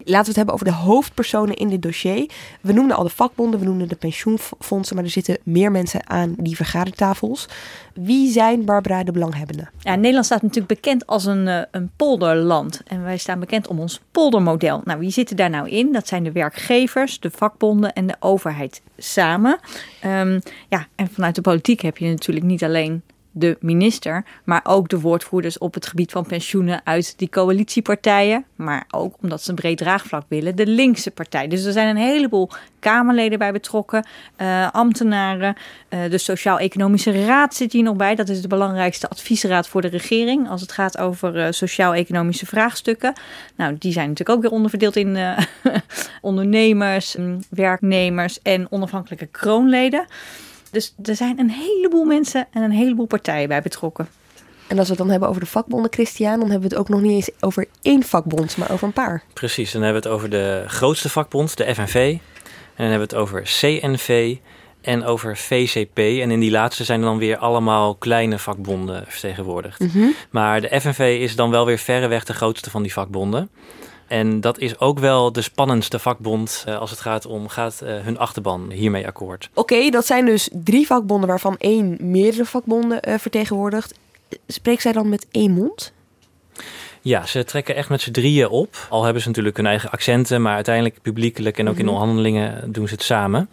Laten we het hebben over de hoofdpersonen in dit dossier. We noemden al de vakbonden, we noemden de pensioenfondsen, maar er zitten meer mensen aan die vergadertafels. Wie zijn Barbara de belanghebbenden? Ja, Nederland staat natuurlijk bekend als een, uh, een polderland. En wij staan bekend om ons poldermodel. Nou, wie zitten daar nou in? Dat zijn de werkgevers, de vakbonden en de overheid samen. Um, ja, en vanuit de politiek heb je natuurlijk niet alleen de minister, maar ook de woordvoerders op het gebied van pensioenen uit die coalitiepartijen. Maar ook omdat ze een breed draagvlak willen, de linkse partij. Dus er zijn een heleboel Kamerleden bij betrokken, uh, ambtenaren. Uh, de Sociaal-Economische Raad zit hier nog bij. Dat is de belangrijkste adviesraad voor de regering als het gaat over uh, sociaal-economische vraagstukken. Nou, die zijn natuurlijk ook weer onderverdeeld in *laughs* ondernemers, werknemers en onafhankelijke kroonleden. Dus er zijn een heleboel mensen en een heleboel partijen bij betrokken. En als we het dan hebben over de vakbonden, Christian, dan hebben we het ook nog niet eens over één vakbond, maar over een paar. Precies, dan hebben we het over de grootste vakbond, de FNV. En dan hebben we het over CNV en over VCP. En in die laatste zijn er dan weer allemaal kleine vakbonden vertegenwoordigd. Mm -hmm. Maar de FNV is dan wel weer verreweg de grootste van die vakbonden. En dat is ook wel de spannendste vakbond uh, als het gaat om gaat uh, hun achterban hiermee akkoord. Oké, okay, dat zijn dus drie vakbonden waarvan één meerdere vakbonden uh, vertegenwoordigt. Spreekt zij dan met één mond? Ja, ze trekken echt met z'n drieën op. Al hebben ze natuurlijk hun eigen accenten, maar uiteindelijk publiekelijk en ook in onderhandelingen doen ze het samen.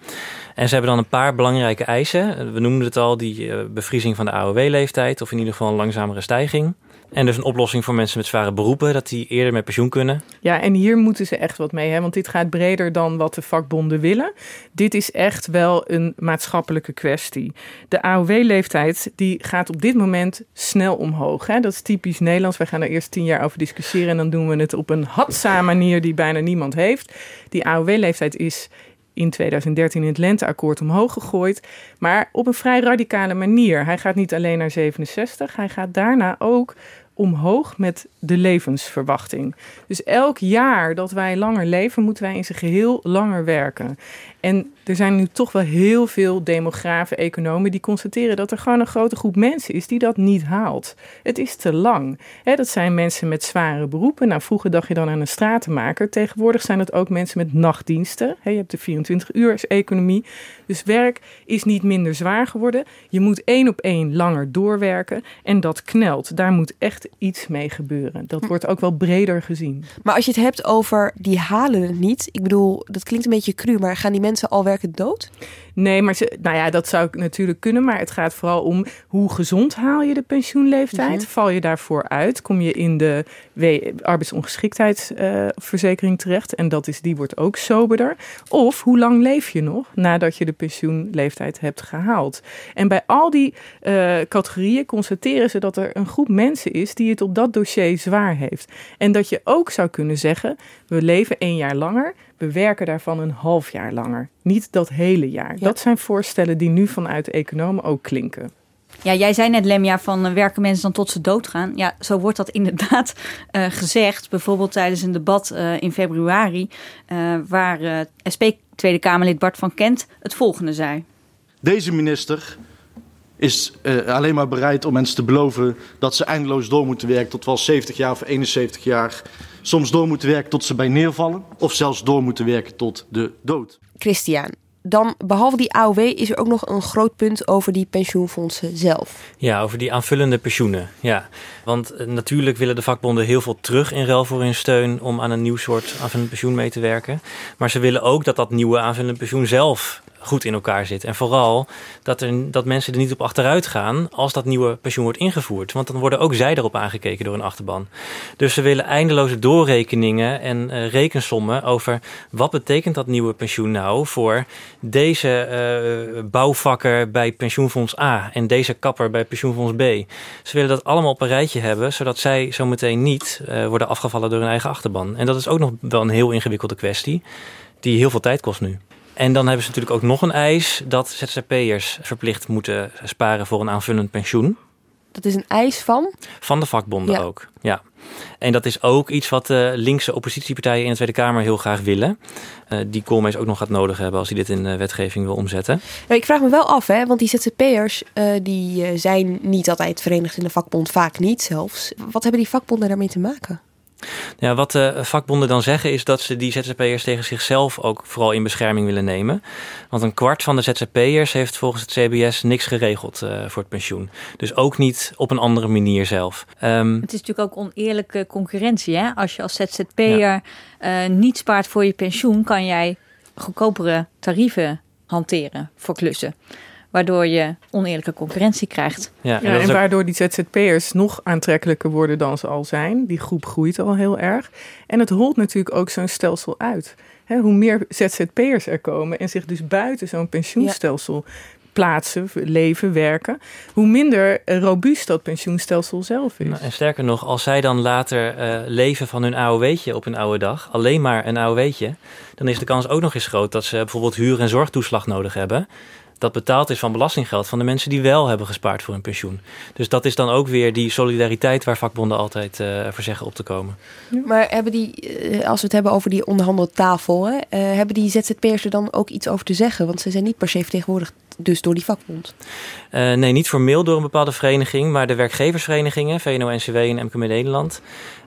En ze hebben dan een paar belangrijke eisen. We noemden het al, die bevriezing van de AOW-leeftijd, of in ieder geval een langzamere stijging. En dus een oplossing voor mensen met zware beroepen, dat die eerder met pensioen kunnen. Ja, en hier moeten ze echt wat mee, hè? want dit gaat breder dan wat de vakbonden willen. Dit is echt wel een maatschappelijke kwestie. De AOW-leeftijd die gaat op dit moment snel omhoog. Hè? Dat is typisch Nederlands. Wij gaan er eerst tien jaar over discussiëren en dan doen we het op een hadza manier die bijna niemand heeft. Die AOW-leeftijd is in 2013 in het lenteakkoord omhoog gegooid. Maar op een vrij radicale manier. Hij gaat niet alleen naar 67, hij gaat daarna ook omhoog met de levensverwachting. Dus elk jaar dat wij langer leven, moeten wij in zijn geheel langer werken. En er zijn nu toch wel heel veel demografen, economen die constateren dat er gewoon een grote groep mensen is die dat niet haalt. Het is te lang. dat zijn mensen met zware beroepen. Nou, vroeger dacht je dan aan een stratenmaker. Tegenwoordig zijn het ook mensen met nachtdiensten. je hebt de 24 uur economie. Dus werk is niet minder zwaar geworden. Je moet één op één langer doorwerken. En dat knelt. Daar moet echt iets mee gebeuren. Dat wordt ook wel breder gezien. Maar als je het hebt over die halen het niet. Ik bedoel, dat klinkt een beetje cru, maar gaan die mensen al werken dood? Nee, maar ze, nou ja, dat zou ik natuurlijk kunnen. Maar het gaat vooral om hoe gezond haal je de pensioenleeftijd? Mhm. Val je daarvoor uit? Kom je in de arbeidsongeschiktheidsverzekering terecht? En dat is, die wordt ook soberder. Of hoe lang leef je nog nadat je de pensioenleeftijd hebt gehaald? En bij al die uh, categorieën constateren ze dat er een groep mensen is die het op dat dossier zwaar heeft. En dat je ook zou kunnen zeggen: we leven één jaar langer we werken daarvan een half jaar langer. Niet dat hele jaar. Dat zijn voorstellen die nu vanuit de economen ook klinken. Ja, jij zei net, Lemja, van uh, werken mensen dan tot ze doodgaan? Ja, zo wordt dat *laughs* inderdaad uh, gezegd. Bijvoorbeeld tijdens een debat uh, in februari, waar SP Tweede Kamerlid Bart van Kent het volgende zei. Deze minister is alleen maar bereid om mensen te beloven dat ze eindeloos door moeten werken tot wel 70 jaar of 71 jaar soms door moeten werken tot ze bij neervallen of zelfs door moeten werken tot de dood. Christian, dan behalve die AOW is er ook nog een groot punt over die pensioenfondsen zelf. Ja, over die aanvullende pensioenen. Ja, want eh, natuurlijk willen de vakbonden heel veel terug in ruil voor hun steun om aan een nieuw soort aanvullend pensioen mee te werken. Maar ze willen ook dat dat nieuwe aanvullende pensioen zelf goed in elkaar zit. En vooral dat, er, dat mensen er niet op achteruit gaan als dat nieuwe pensioen wordt ingevoerd. Want dan worden ook zij erop aangekeken door een achterban. Dus ze willen eindeloze doorrekeningen en uh, rekensommen over wat betekent dat nieuwe pensioen nou voor deze uh, bouwvakker bij pensioenfonds A en deze kapper bij pensioenfonds B. Ze willen dat allemaal op een rijtje hebben, zodat zij zometeen niet uh, worden afgevallen door hun eigen achterban. En dat is ook nog wel een heel ingewikkelde kwestie, die heel veel tijd kost nu. En dan hebben ze natuurlijk ook nog een eis dat ZZP'ers verplicht moeten sparen voor een aanvullend pensioen. Dat is een eis van? Van de vakbonden ook, ja. En dat is ook iets wat de linkse oppositiepartijen in de Tweede Kamer heel graag willen. Uh, die Koolmees ook nog gaat nodig hebben als hij dit in de wetgeving wil omzetten. ik vraag me wel af, hè, want die ZZP'ers uh, die zijn niet altijd verenigd in de vakbond, vaak niet zelfs. Wat hebben die vakbonden daarmee te maken? Ja, wat de vakbonden dan zeggen is dat ze die ZZP'ers tegen zichzelf ook vooral in bescherming willen nemen. Want een kwart van de ZZP'ers heeft volgens het CBS niks geregeld uh, voor het pensioen. Dus ook niet op een andere manier zelf. Um, het is natuurlijk ook oneerlijke concurrentie. Hè? Als je als ZZP'er ja. uh, niet spaart voor je pensioen, kan jij goedkopere tarieven hanteren voor klussen waardoor je oneerlijke concurrentie krijgt. Ja, en, en waardoor die ZZP'ers nog aantrekkelijker worden dan ze al zijn. Die groep groeit al heel erg. En het holt natuurlijk ook zo'n stelsel uit. hoe meer ZZP'ers er komen en zich dus buiten zo'n pensioenstelsel plaatsen, leven, werken, hoe minder robuust dat pensioenstelsel zelf is. Nou, en sterker nog, als zij dan later uh, leven van hun AOW'tje op hun oude dag, alleen maar een AOW'tje, dan is de kans ook nog eens groot dat ze bijvoorbeeld huur- en zorgtoeslag nodig hebben dat betaald is van belastinggeld van de mensen die wel hebben gespaard voor hun pensioen. Dus dat is dan ook weer die solidariteit waar vakbonden altijd uh, voor zeggen op te komen. Maar hebben die, uh, als we het hebben over die onderhandeltafel, hè, uh, hebben die ZZP'ers er dan ook iets over te zeggen? Want ze zijn niet per se vertegenwoordigd dus door die vakbond? Uh, nee, niet formeel door een bepaalde vereniging, maar de werkgeversverenigingen, VNO-NCW en MKB Nederland,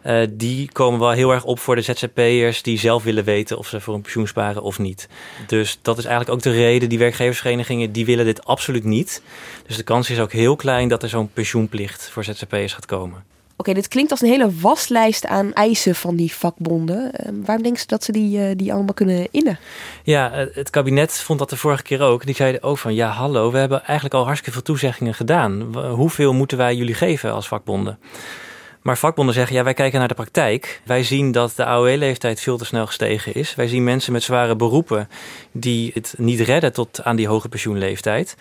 uh, die komen wel heel erg op voor de ZZP'ers die zelf willen weten of ze voor een pensioen sparen of niet. Dus dat is eigenlijk ook de reden, die werkgeversverenigingen, die willen dit absoluut niet. Dus de kans is ook heel klein dat er zo'n pensioenplicht voor ZZP'ers gaat komen. Oké, dit klinkt als een hele waslijst aan eisen van die vakbonden. Uh, waarom denken ze dat ze die, uh, die allemaal kunnen innen? Ja, het kabinet vond dat de vorige keer ook. Die zeiden ook van, ja hallo, we hebben eigenlijk al hartstikke veel toezeggingen gedaan. Hoeveel moeten wij jullie geven als vakbonden? Maar vakbonden zeggen, ja, wij kijken naar de praktijk. Wij zien dat de AOW-leeftijd veel te snel gestegen is. Wij zien mensen met zware beroepen die het niet redden tot aan die hoge pensioenleeftijd.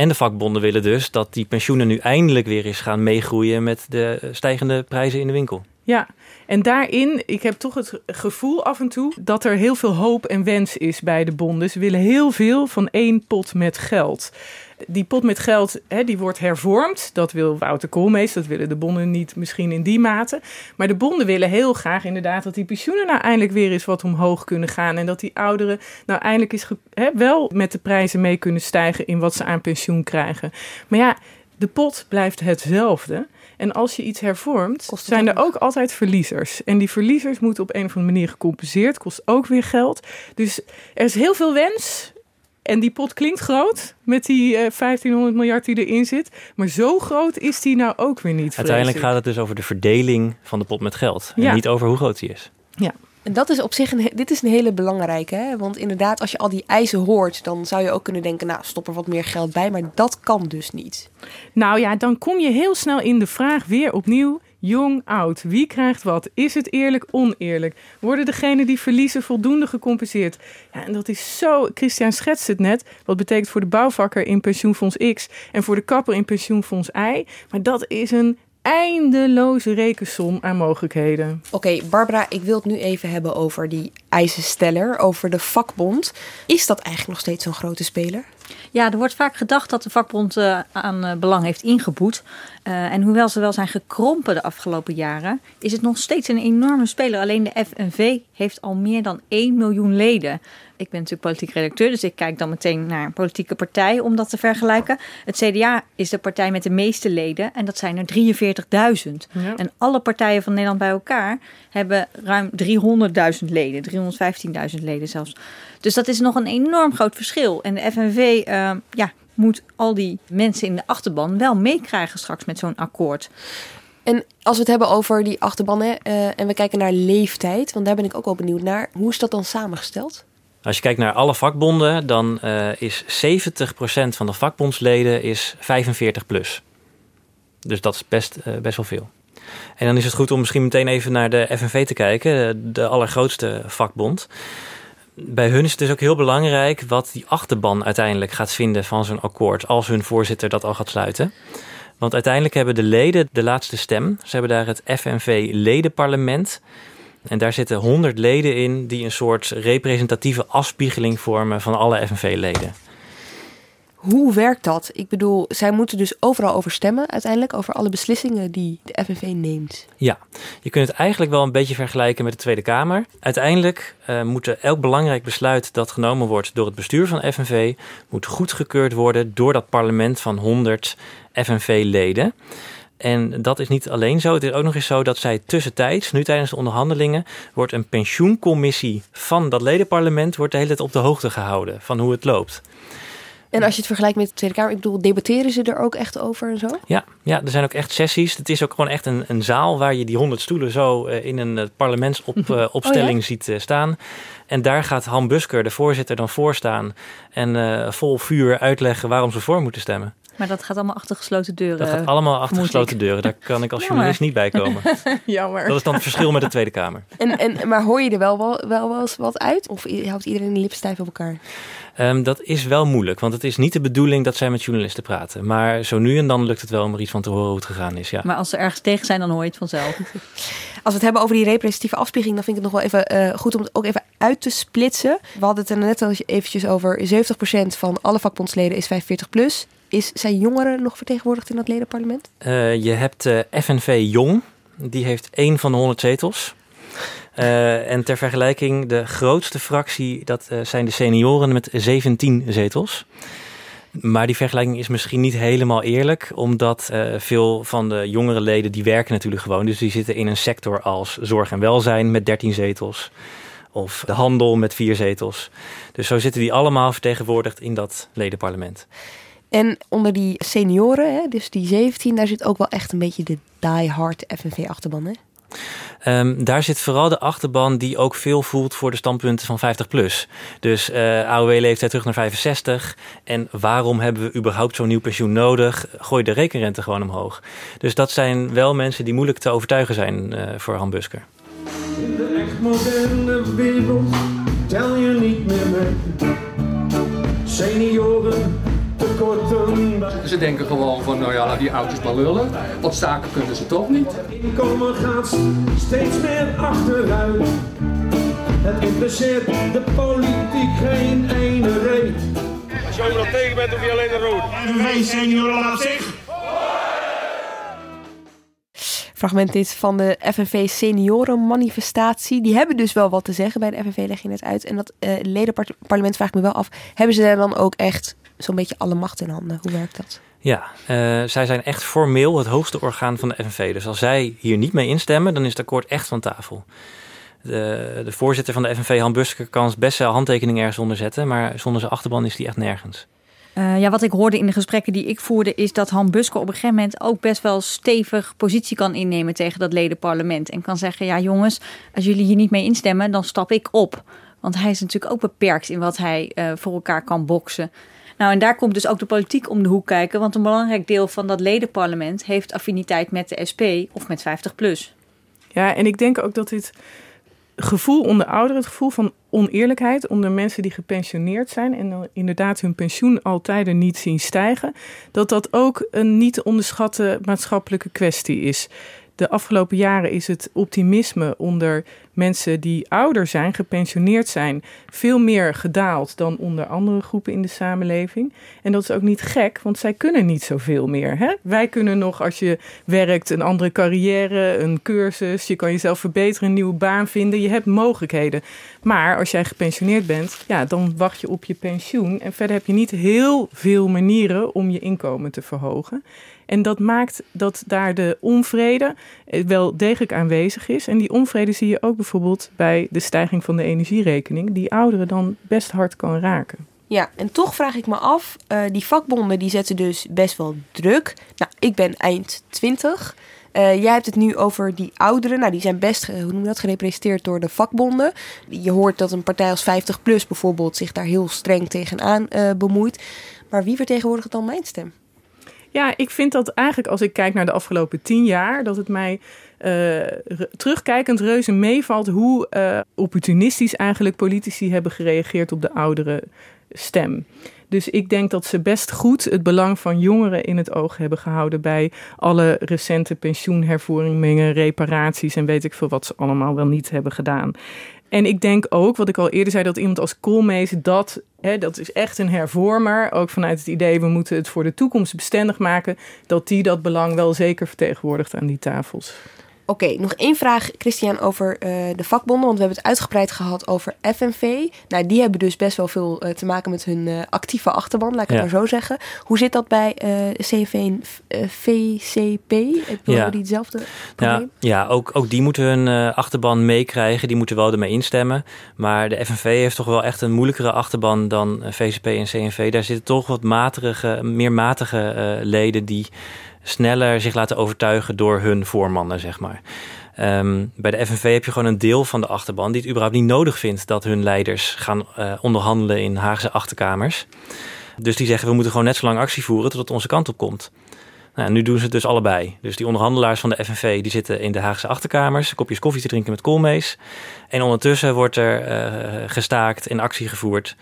En de vakbonden willen dus dat die pensioenen nu eindelijk weer eens gaan meegroeien met de stijgende prijzen in de winkel. Ja, en daarin, ik heb toch het gevoel af en toe dat er heel veel hoop en wens is bij de bonden. Ze willen heel veel van één pot met geld. Die pot met geld, hè, die wordt hervormd. Dat wil Wouter Koolmees, dat willen de bonden niet misschien in die mate. Maar de bonden willen heel graag inderdaad dat die pensioenen nou eindelijk weer eens wat omhoog kunnen gaan. En dat die ouderen nou eindelijk eens hè, wel met de prijzen mee kunnen stijgen in wat ze aan pensioen krijgen. Maar ja, de pot blijft hetzelfde. En als je iets hervormt, zijn er ook altijd verliezers. En die verliezers moeten op een of andere manier gecompenseerd. Kost ook weer geld. Dus er is heel veel wens. En die pot klinkt groot met die uh, 1500 miljard die erin zit. Maar zo groot is die nou ook weer niet. Uiteindelijk gaat het dus over de verdeling van de pot met geld. En Ja. niet over hoe groot die is. Ja. En dat is op zich een, dit is een hele belangrijke. Want inderdaad, als je al die eisen hoort, dan zou je ook kunnen denken, nou, stop er wat meer geld bij. Maar dat kan dus niet. Nou ja, dan kom je heel snel in de vraag weer opnieuw. Jong, oud, wie krijgt wat? Is het eerlijk, oneerlijk? Worden degenen die verliezen voldoende gecompenseerd? Ja, en dat is zo. Christian schetst het net. Wat betekent voor de bouwvakker in pensioenfonds X en voor de kapper in pensioenfonds Y. Maar dat is een eindeloze rekensom aan mogelijkheden. Oké, Barbara, ik wil het nu even hebben over die eisensteller, over de vakbond. Is dat eigenlijk nog steeds zo'n grote speler? Ja, er wordt vaak gedacht dat de vakbond eh, aan eh, belang heeft ingeboet. Eh, en hoewel ze wel zijn gekrompen de afgelopen jaren, is het nog steeds een enorme speler. Alleen de FNV heeft al meer dan 1 miljoen leden. Ik ben natuurlijk politiek redacteur, dus ik kijk dan meteen naar politieke partijen om dat te vergelijken. Het CDA is de partij met de meeste leden en dat zijn er 43.000. Ja. En alle partijen van Nederland bij elkaar hebben ruim 300.000 leden, 315.000 leden zelfs. Dus dat is nog een enorm groot verschil. En de FNV eh, ja, moet al die mensen in de achterban wel meekrijgen straks met zo'n akkoord. En als we het hebben over die achterban hè, eh, en we kijken naar leeftijd, want daar ben ik ook wel benieuwd naar. Hoe is dat dan samengesteld? Als je kijkt naar alle vakbonden, dan eh, is 70% van de vakbondsleden is 45 plus. Dus dat is best, eh, best wel veel. En dan is het goed om misschien meteen even naar de FNV te kijken, de, de allergrootste vakbond. Bij hun is het dus ook heel belangrijk wat die achterban uiteindelijk gaat vinden van zo'n akkoord, als hun voorzitter dat al gaat sluiten. Want uiteindelijk hebben de leden de laatste stem. Ze hebben daar het FNV-ledenparlement. En daar zitten 100 leden in die een soort representatieve afspiegeling vormen van alle FNV-leden. Hoe werkt dat? Ik bedoel, zij moeten dus overal over stemmen uiteindelijk, over alle beslissingen die de FNV neemt. Ja, je kunt het eigenlijk wel een beetje vergelijken met de Tweede Kamer. Uiteindelijk eh, moet elk belangrijk besluit dat genomen wordt door het bestuur van FNV... moet goedgekeurd worden door dat parlement van 100 FNV-leden. En dat is niet alleen zo. Het is ook nog eens zo dat zij tussentijds, nu tijdens de onderhandelingen, wordt een pensioencommissie van dat ledenparlement wordt de hele tijd op de hoogte gehouden van hoe het loopt. En als je het vergelijkt met de Tweede Kamer, ik bedoel, debatteren ze er ook echt over en zo? Ja, ja, er zijn ook echt sessies. Het is ook gewoon echt een, een zaal waar je die honderd stoelen zo eh, in een eh, parlementsopstelling Oh ja? ziet eh, staan. En daar gaat Han Busker, de voorzitter, dan voor staan en eh, vol vuur uitleggen waarom ze voor moeten stemmen. Maar dat gaat allemaal achter gesloten deuren. Dat gaat allemaal achter gesloten ik. deuren. Daar *laughs* kan ik als Jammer. journalist niet bij komen. *laughs* Jammer. Dat is dan het verschil met de Tweede Kamer. *laughs* En, en, maar hoor je er wel, wel, wel, wel eens wat uit? Of houdt iedereen de lippen stijf op elkaar? Ehm, dat is wel moeilijk, want het is niet de bedoeling dat zij met journalisten praten. Maar zo nu en dan lukt het wel om er iets van te horen hoe het gegaan is. Ja. Maar als ze ergens tegen zijn, dan hoor je het vanzelf. Als we het hebben over die representatieve afspiegeling, dan vind ik het nog wel even eh, goed om het ook even uit te splitsen. We hadden het er net al eventjes over. 70% van alle vakbondsleden is 45 plus. Is, zijn jongeren nog vertegenwoordigd in dat ledenparlement? Eh, je hebt eh, FNV Jong, die heeft één van de 100 zetels. Eh, en ter vergelijking, de grootste fractie, dat zijn de senioren met 17 zetels. Maar die vergelijking is misschien niet helemaal eerlijk, omdat veel van de jongere leden die werken natuurlijk gewoon. Dus die zitten in een sector als zorg en welzijn met 13 zetels. Of de handel met vier zetels. Dus zo zitten die allemaal vertegenwoordigd in dat ledenparlement. En onder die senioren, hè, dus die 17, daar zit ook wel echt een beetje de die-hard FNV-achterban. Hè? Um, daar zit vooral de achterban die ook veel voelt voor de standpunten van 50 plus. Dus uh, AOW-leeftijd terug naar 65. En waarom hebben we überhaupt zo'n nieuw pensioen nodig? Gooi de rekenrente gewoon omhoog. Dus dat zijn wel mensen die moeilijk te overtuigen zijn uh, voor Han Busker. In de echt moderne wereld tel je niet meer mee. Senioren ze denken gewoon van, nou ja, laat die auto's maar lullen. Wat staken kunnen ze toch niet. Inkomen gaat steeds meer achteruit. Het interesseert de politiek geen ene reet. Als je overal tegen bent, hoef je alleen een rood. FNV senioren laat zich. Fragment dit van de FNV seniorenmanifestatie. Die hebben dus wel wat te zeggen bij de FNV, leg je net uit. En dat uh, ledenparlement vraagt me wel af, hebben ze daar dan ook echt zo'n beetje alle macht in handen. Hoe werkt dat? Ja, uh, zij zijn echt formeel het hoogste orgaan van de FNV. Dus als zij hier niet mee instemmen, dan is het akkoord echt van tafel. De, de voorzitter van de FNV, Han Busker, kan best wel handtekening ergens onder zetten, maar zonder zijn achterban is die echt nergens. Uh, ja, wat ik hoorde in de gesprekken die ik voerde, is dat Han Busker op een gegeven moment ook best wel stevig positie kan innemen tegen dat ledenparlement. En kan zeggen: Ja, jongens, als jullie hier niet mee instemmen, dan stap ik op. Want hij is natuurlijk ook beperkt in wat hij uh, voor elkaar kan boksen. Nou, en daar komt dus ook de politiek om de hoek kijken. Want een belangrijk deel van dat ledenparlement heeft affiniteit met de SP of met 50 plus. Ja, en ik denk ook dat dit gevoel onder ouderen, het gevoel van oneerlijkheid onder mensen die gepensioneerd zijn en inderdaad hun pensioen altijd niet zien stijgen, dat dat ook een niet te onderschatten maatschappelijke kwestie is. De afgelopen jaren is het optimisme onder mensen die ouder zijn, gepensioneerd zijn, veel meer gedaald dan onder andere groepen in de samenleving. En dat is ook niet gek, want zij kunnen niet zoveel meer. Hè? Wij kunnen nog, als je werkt, een andere carrière, een cursus, je kan jezelf verbeteren, een nieuwe baan vinden. Je hebt mogelijkheden. Maar als jij gepensioneerd bent, ja, dan wacht je op je pensioen. En verder heb je niet heel veel manieren om je inkomen te verhogen. En dat maakt dat daar de onvrede eh, wel degelijk aanwezig is. En die onvrede zie je ook bijvoorbeeld bij de stijging van de energierekening, die ouderen dan best hard kan raken. Ja, en toch vraag ik me af, uh, die vakbonden die zetten dus best wel druk. Nou, ik ben eind 20. Uh, eh, jij hebt het nu over die ouderen. Nou, die zijn best, hoe noem je dat, gerepresenteerd door de vakbonden. Je hoort dat een partij als 50PLUS bijvoorbeeld zich daar heel streng tegenaan bemoeit. Maar wie vertegenwoordigt dan mijn stem? Ja, ik vind dat eigenlijk als ik kijk naar de afgelopen tien jaar, dat het mij uh, terugkijkend reuze meevalt hoe uh, opportunistisch eigenlijk politici hebben gereageerd op de oudere stem. Dus ik denk dat ze best goed het belang van jongeren in het oog hebben gehouden bij alle recente pensioenhervormingen, reparaties en weet ik veel wat ze allemaal wel niet hebben gedaan. En ik denk ook, wat ik al eerder zei, dat iemand als Koolmees dat, hè, dat is echt een hervormer. Ook vanuit het idee, we moeten het voor de toekomst bestendig maken. Dat die dat belang wel zeker vertegenwoordigt aan die tafels. Oké, nog één vraag, Christian, over uh, de vakbonden. Want we hebben het uitgebreid gehad over FNV. Nou, die hebben dus best wel veel uh, te maken met hun uh, actieve achterban, laat ik ja. het maar zo zeggen. Hoe zit dat bij CV en VCP? Hebben ja. die hetzelfde probleem? Ja, ja ook, ook die moeten hun achterban meekrijgen. Die moeten wel ermee instemmen. Maar de FNV heeft toch wel echt een moeilijkere achterban dan VCP en CNV. Daar zitten toch wat matige, meer matige leden die sneller zich laten overtuigen door hun voormannen, zeg maar. Um, bij de FNV heb je gewoon een deel van de achterban die het überhaupt niet nodig vindt dat hun leiders gaan uh, onderhandelen in Haagse achterkamers. Dus die zeggen we moeten gewoon net zo lang actie voeren tot het onze kant op komt. Nou, nu doen ze het dus allebei. Dus die onderhandelaars van de FNV die zitten in de Haagse achterkamers, kopjes koffie te drinken met koolmees. En ondertussen wordt er uh, gestaakt, in actie gevoerd.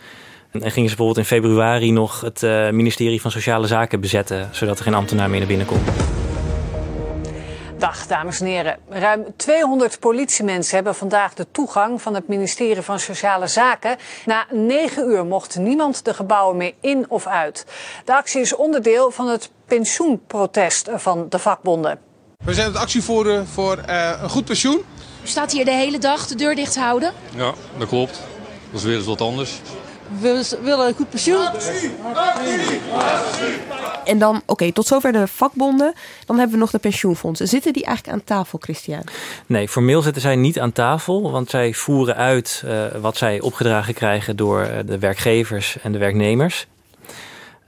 En gingen ze bijvoorbeeld in februari nog het uh, ministerie van Sociale Zaken bezetten, zodat er geen ambtenaar meer naar binnen kon. Dag dames en heren. Ruim 200 politiemensen hebben vandaag de toegang van het ministerie van Sociale Zaken. Na 9 uur mocht niemand de gebouwen meer in of uit. De actie is onderdeel van het pensioenprotest van de vakbonden. We zijn het actievoeren voor uh, een goed pensioen. U staat hier de hele dag de deur dicht houden? Ja, dat klopt. Dat is weer eens wat anders. We willen een goed pensioen. En dan, oké, tot zover de vakbonden. Dan hebben we nog de pensioenfondsen. Zitten die eigenlijk aan tafel, Christian? Nee, formeel zitten zij niet aan tafel. Want zij voeren uit uh, wat zij opgedragen krijgen door de werkgevers en de werknemers.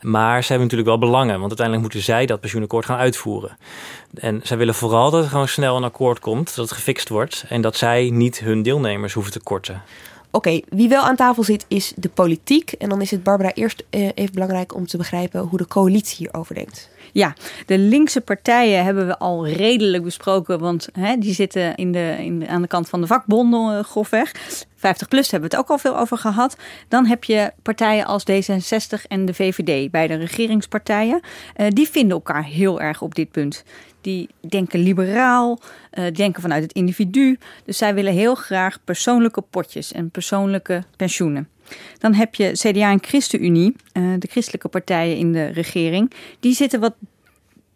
Maar ze hebben natuurlijk wel belangen, want uiteindelijk moeten zij dat pensioenakkoord gaan uitvoeren. En zij willen vooral dat er gewoon snel een akkoord komt, dat het gefixt wordt en dat zij niet hun deelnemers hoeven te korten. Oké, wie wel aan tafel zit is de politiek. En dan is het Barbara eerst eh, even belangrijk om te begrijpen hoe de coalitie hierover denkt. Ja, de linkse partijen hebben we al redelijk besproken, want hè, die zitten in de, in aan de kant van de vakbonden uh, grofweg. 50 plus hebben we het ook al veel over gehad. Dan heb je partijen als D66 en de VVD, beide regeringspartijen. Uh, die vinden elkaar heel erg op dit punt. Die denken liberaal, uh, denken vanuit het individu. Dus zij willen heel graag persoonlijke potjes en persoonlijke pensioenen. Dan heb je CDA en ChristenUnie, uh, de christelijke partijen in de regering. Die zitten wat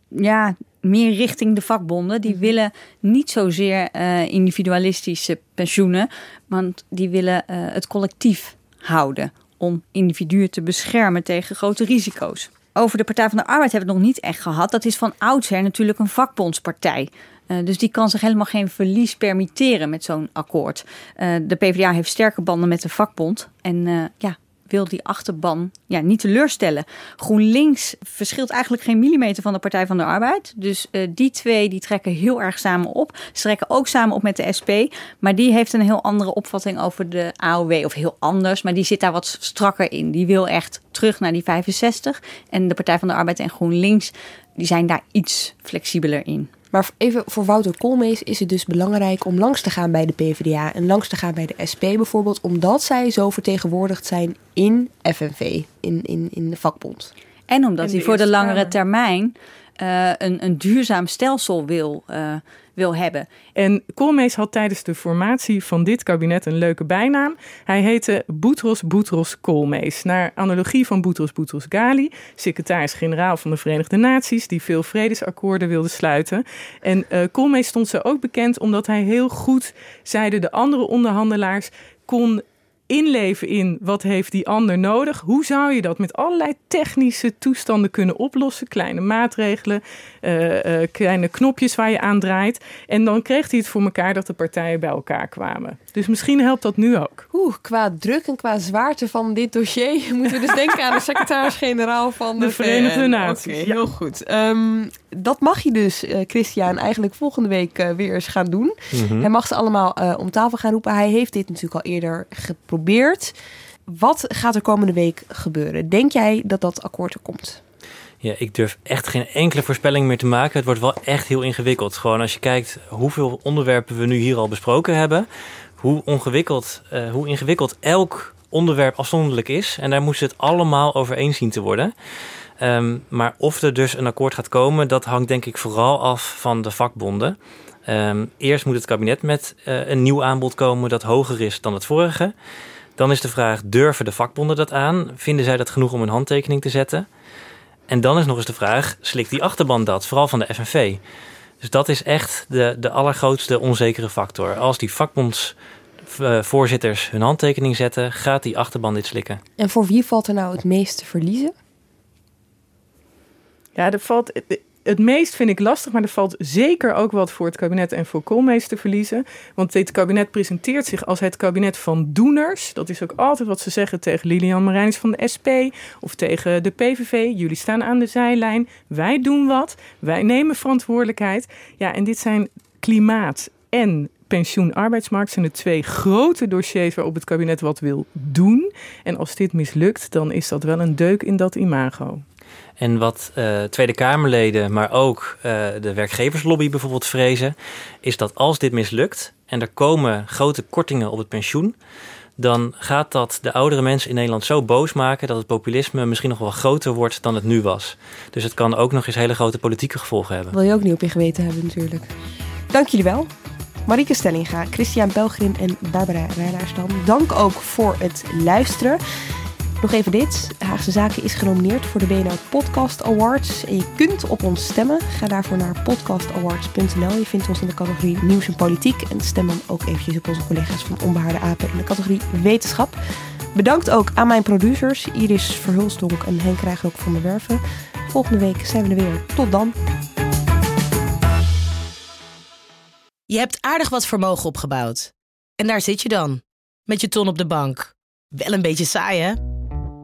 ja, meer richting de vakbonden. Die willen niet zozeer uh, individualistische pensioenen, want die willen uh, het collectief houden om individuen te beschermen tegen grote risico's. Over de Partij van de Arbeid hebben we het nog niet echt gehad. Dat is van oudsher natuurlijk een vakbondspartij. Uh, dus die kan zich helemaal geen verlies permitteren met zo'n akkoord. Uh, de PvdA heeft sterke banden met de vakbond. En uh, ja, wil die achterban ja, niet teleurstellen. GroenLinks verschilt eigenlijk geen millimeter van de Partij van de Arbeid. Dus die twee die trekken heel erg samen op. Ze trekken ook samen op met de SP. Maar die heeft een heel andere opvatting over de AOW. Of heel anders, maar die zit daar wat strakker in. Die wil echt terug naar die 65. En de Partij van de Arbeid en GroenLinks die zijn daar iets flexibeler in. Maar even voor Wouter Koolmees is het dus belangrijk om langs te gaan bij de PvdA en langs te gaan bij de SP bijvoorbeeld, omdat zij zo vertegenwoordigd zijn in FNV, in, in, in de vakbond. En omdat hij voor de langere termijn uh, een, een duurzaam stelsel wil, uh, wil hebben. En Koolmees had tijdens de formatie van dit kabinet een leuke bijnaam. Hij heette Boutros Boutros Koolmees. Naar analogie van Boutros Boutros Ghali, secretaris-generaal van de Verenigde Naties, die veel vredesakkoorden wilde sluiten. En uh, Koolmees stond ze ook bekend omdat hij heel goed, zeiden de andere onderhandelaars, kon inleven in wat heeft die ander nodig. Hoe zou je dat met allerlei technische toestanden kunnen oplossen? Kleine maatregelen, uh, uh, kleine knopjes waar je aan draait. En dan kreeg hij het voor elkaar dat de partijen bij elkaar kwamen. Dus misschien helpt dat nu ook. Oeh, qua druk en qua zwaarte van dit dossier *laughs* moeten we dus denken aan de secretaris-generaal van de, de Verenigde. Naties. Okay, heel goed. Um, dat mag je dus, uh, Christian, eigenlijk volgende week uh, weer eens gaan doen. Mm -hmm. Hij mag ze allemaal uh, om tafel gaan roepen. Hij heeft dit natuurlijk al eerder geprobeerd. Wat gaat er komende week gebeuren? Denk jij dat dat akkoord er komt? Ja, ik durf echt geen enkele voorspelling meer te maken. Het wordt wel echt heel ingewikkeld. Gewoon als je kijkt hoeveel onderwerpen we nu hier al besproken hebben. Hoe, ongewikkeld, hoe ingewikkeld elk onderwerp afzonderlijk is. En daar moest het allemaal over eens zien te worden. Um, maar of er dus een akkoord gaat komen, dat hangt denk ik vooral af van de vakbonden. Um, eerst moet het kabinet met uh, een nieuw aanbod komen dat hoger is dan het vorige. Dan is de vraag, durven de vakbonden dat aan? Vinden zij dat genoeg om een handtekening te zetten? En dan is nog eens de vraag, slikt die achterban dat? Vooral van de FNV. Dus dat is echt de, de allergrootste onzekere factor. Als die vakbondsvoorzitters hun handtekening zetten, gaat die achterban dit slikken. En voor wie valt er nou het meest te verliezen? Ja, er valt, het meest vind ik lastig, maar er valt zeker ook wat voor het kabinet en voor Koolmees te verliezen. Want dit kabinet presenteert zich als het kabinet van doeners. Dat is ook altijd wat ze zeggen tegen Lilian Marijnis van de SP of tegen de PVV. Jullie staan aan de zijlijn, wij doen wat, wij nemen verantwoordelijkheid. Ja, en dit zijn klimaat en pensioen-arbeidsmarkt zijn de twee grote dossiers waarop het kabinet wat wil doen. En als dit mislukt, dan is dat wel een deuk in dat imago. En wat uh, Tweede Kamerleden, maar ook uh, de werkgeverslobby bijvoorbeeld vrezen, is dat als dit mislukt en er komen grote kortingen op het pensioen, dan gaat dat de oudere mensen in Nederland zo boos maken dat het populisme misschien nog wel groter wordt dan het nu was. Dus het kan ook nog eens hele grote politieke gevolgen hebben. Wil je ook niet op je geweten hebben natuurlijk. Dank jullie wel. Marieke Stellinga, Christian Belgrin en Barbara Rijlaarsdam. Dank ook voor het luisteren. Nog even dit. Haagse Zaken is genomineerd voor de BNR Podcast Awards. En je kunt op ons stemmen. Ga daarvoor naar podcastawards.nl. Je vindt ons in de categorie Nieuws en Politiek. En stem dan ook eventjes op onze collega's van Onbehaarde Apen in de categorie Wetenschap. Bedankt ook aan mijn producers Iris Verhulstonk en Henk Rijgrook van der Werven. Volgende week zijn we er weer. Tot dan. Je hebt aardig wat vermogen opgebouwd. En daar zit je dan, met je ton op de bank. Wel een beetje saai, hè?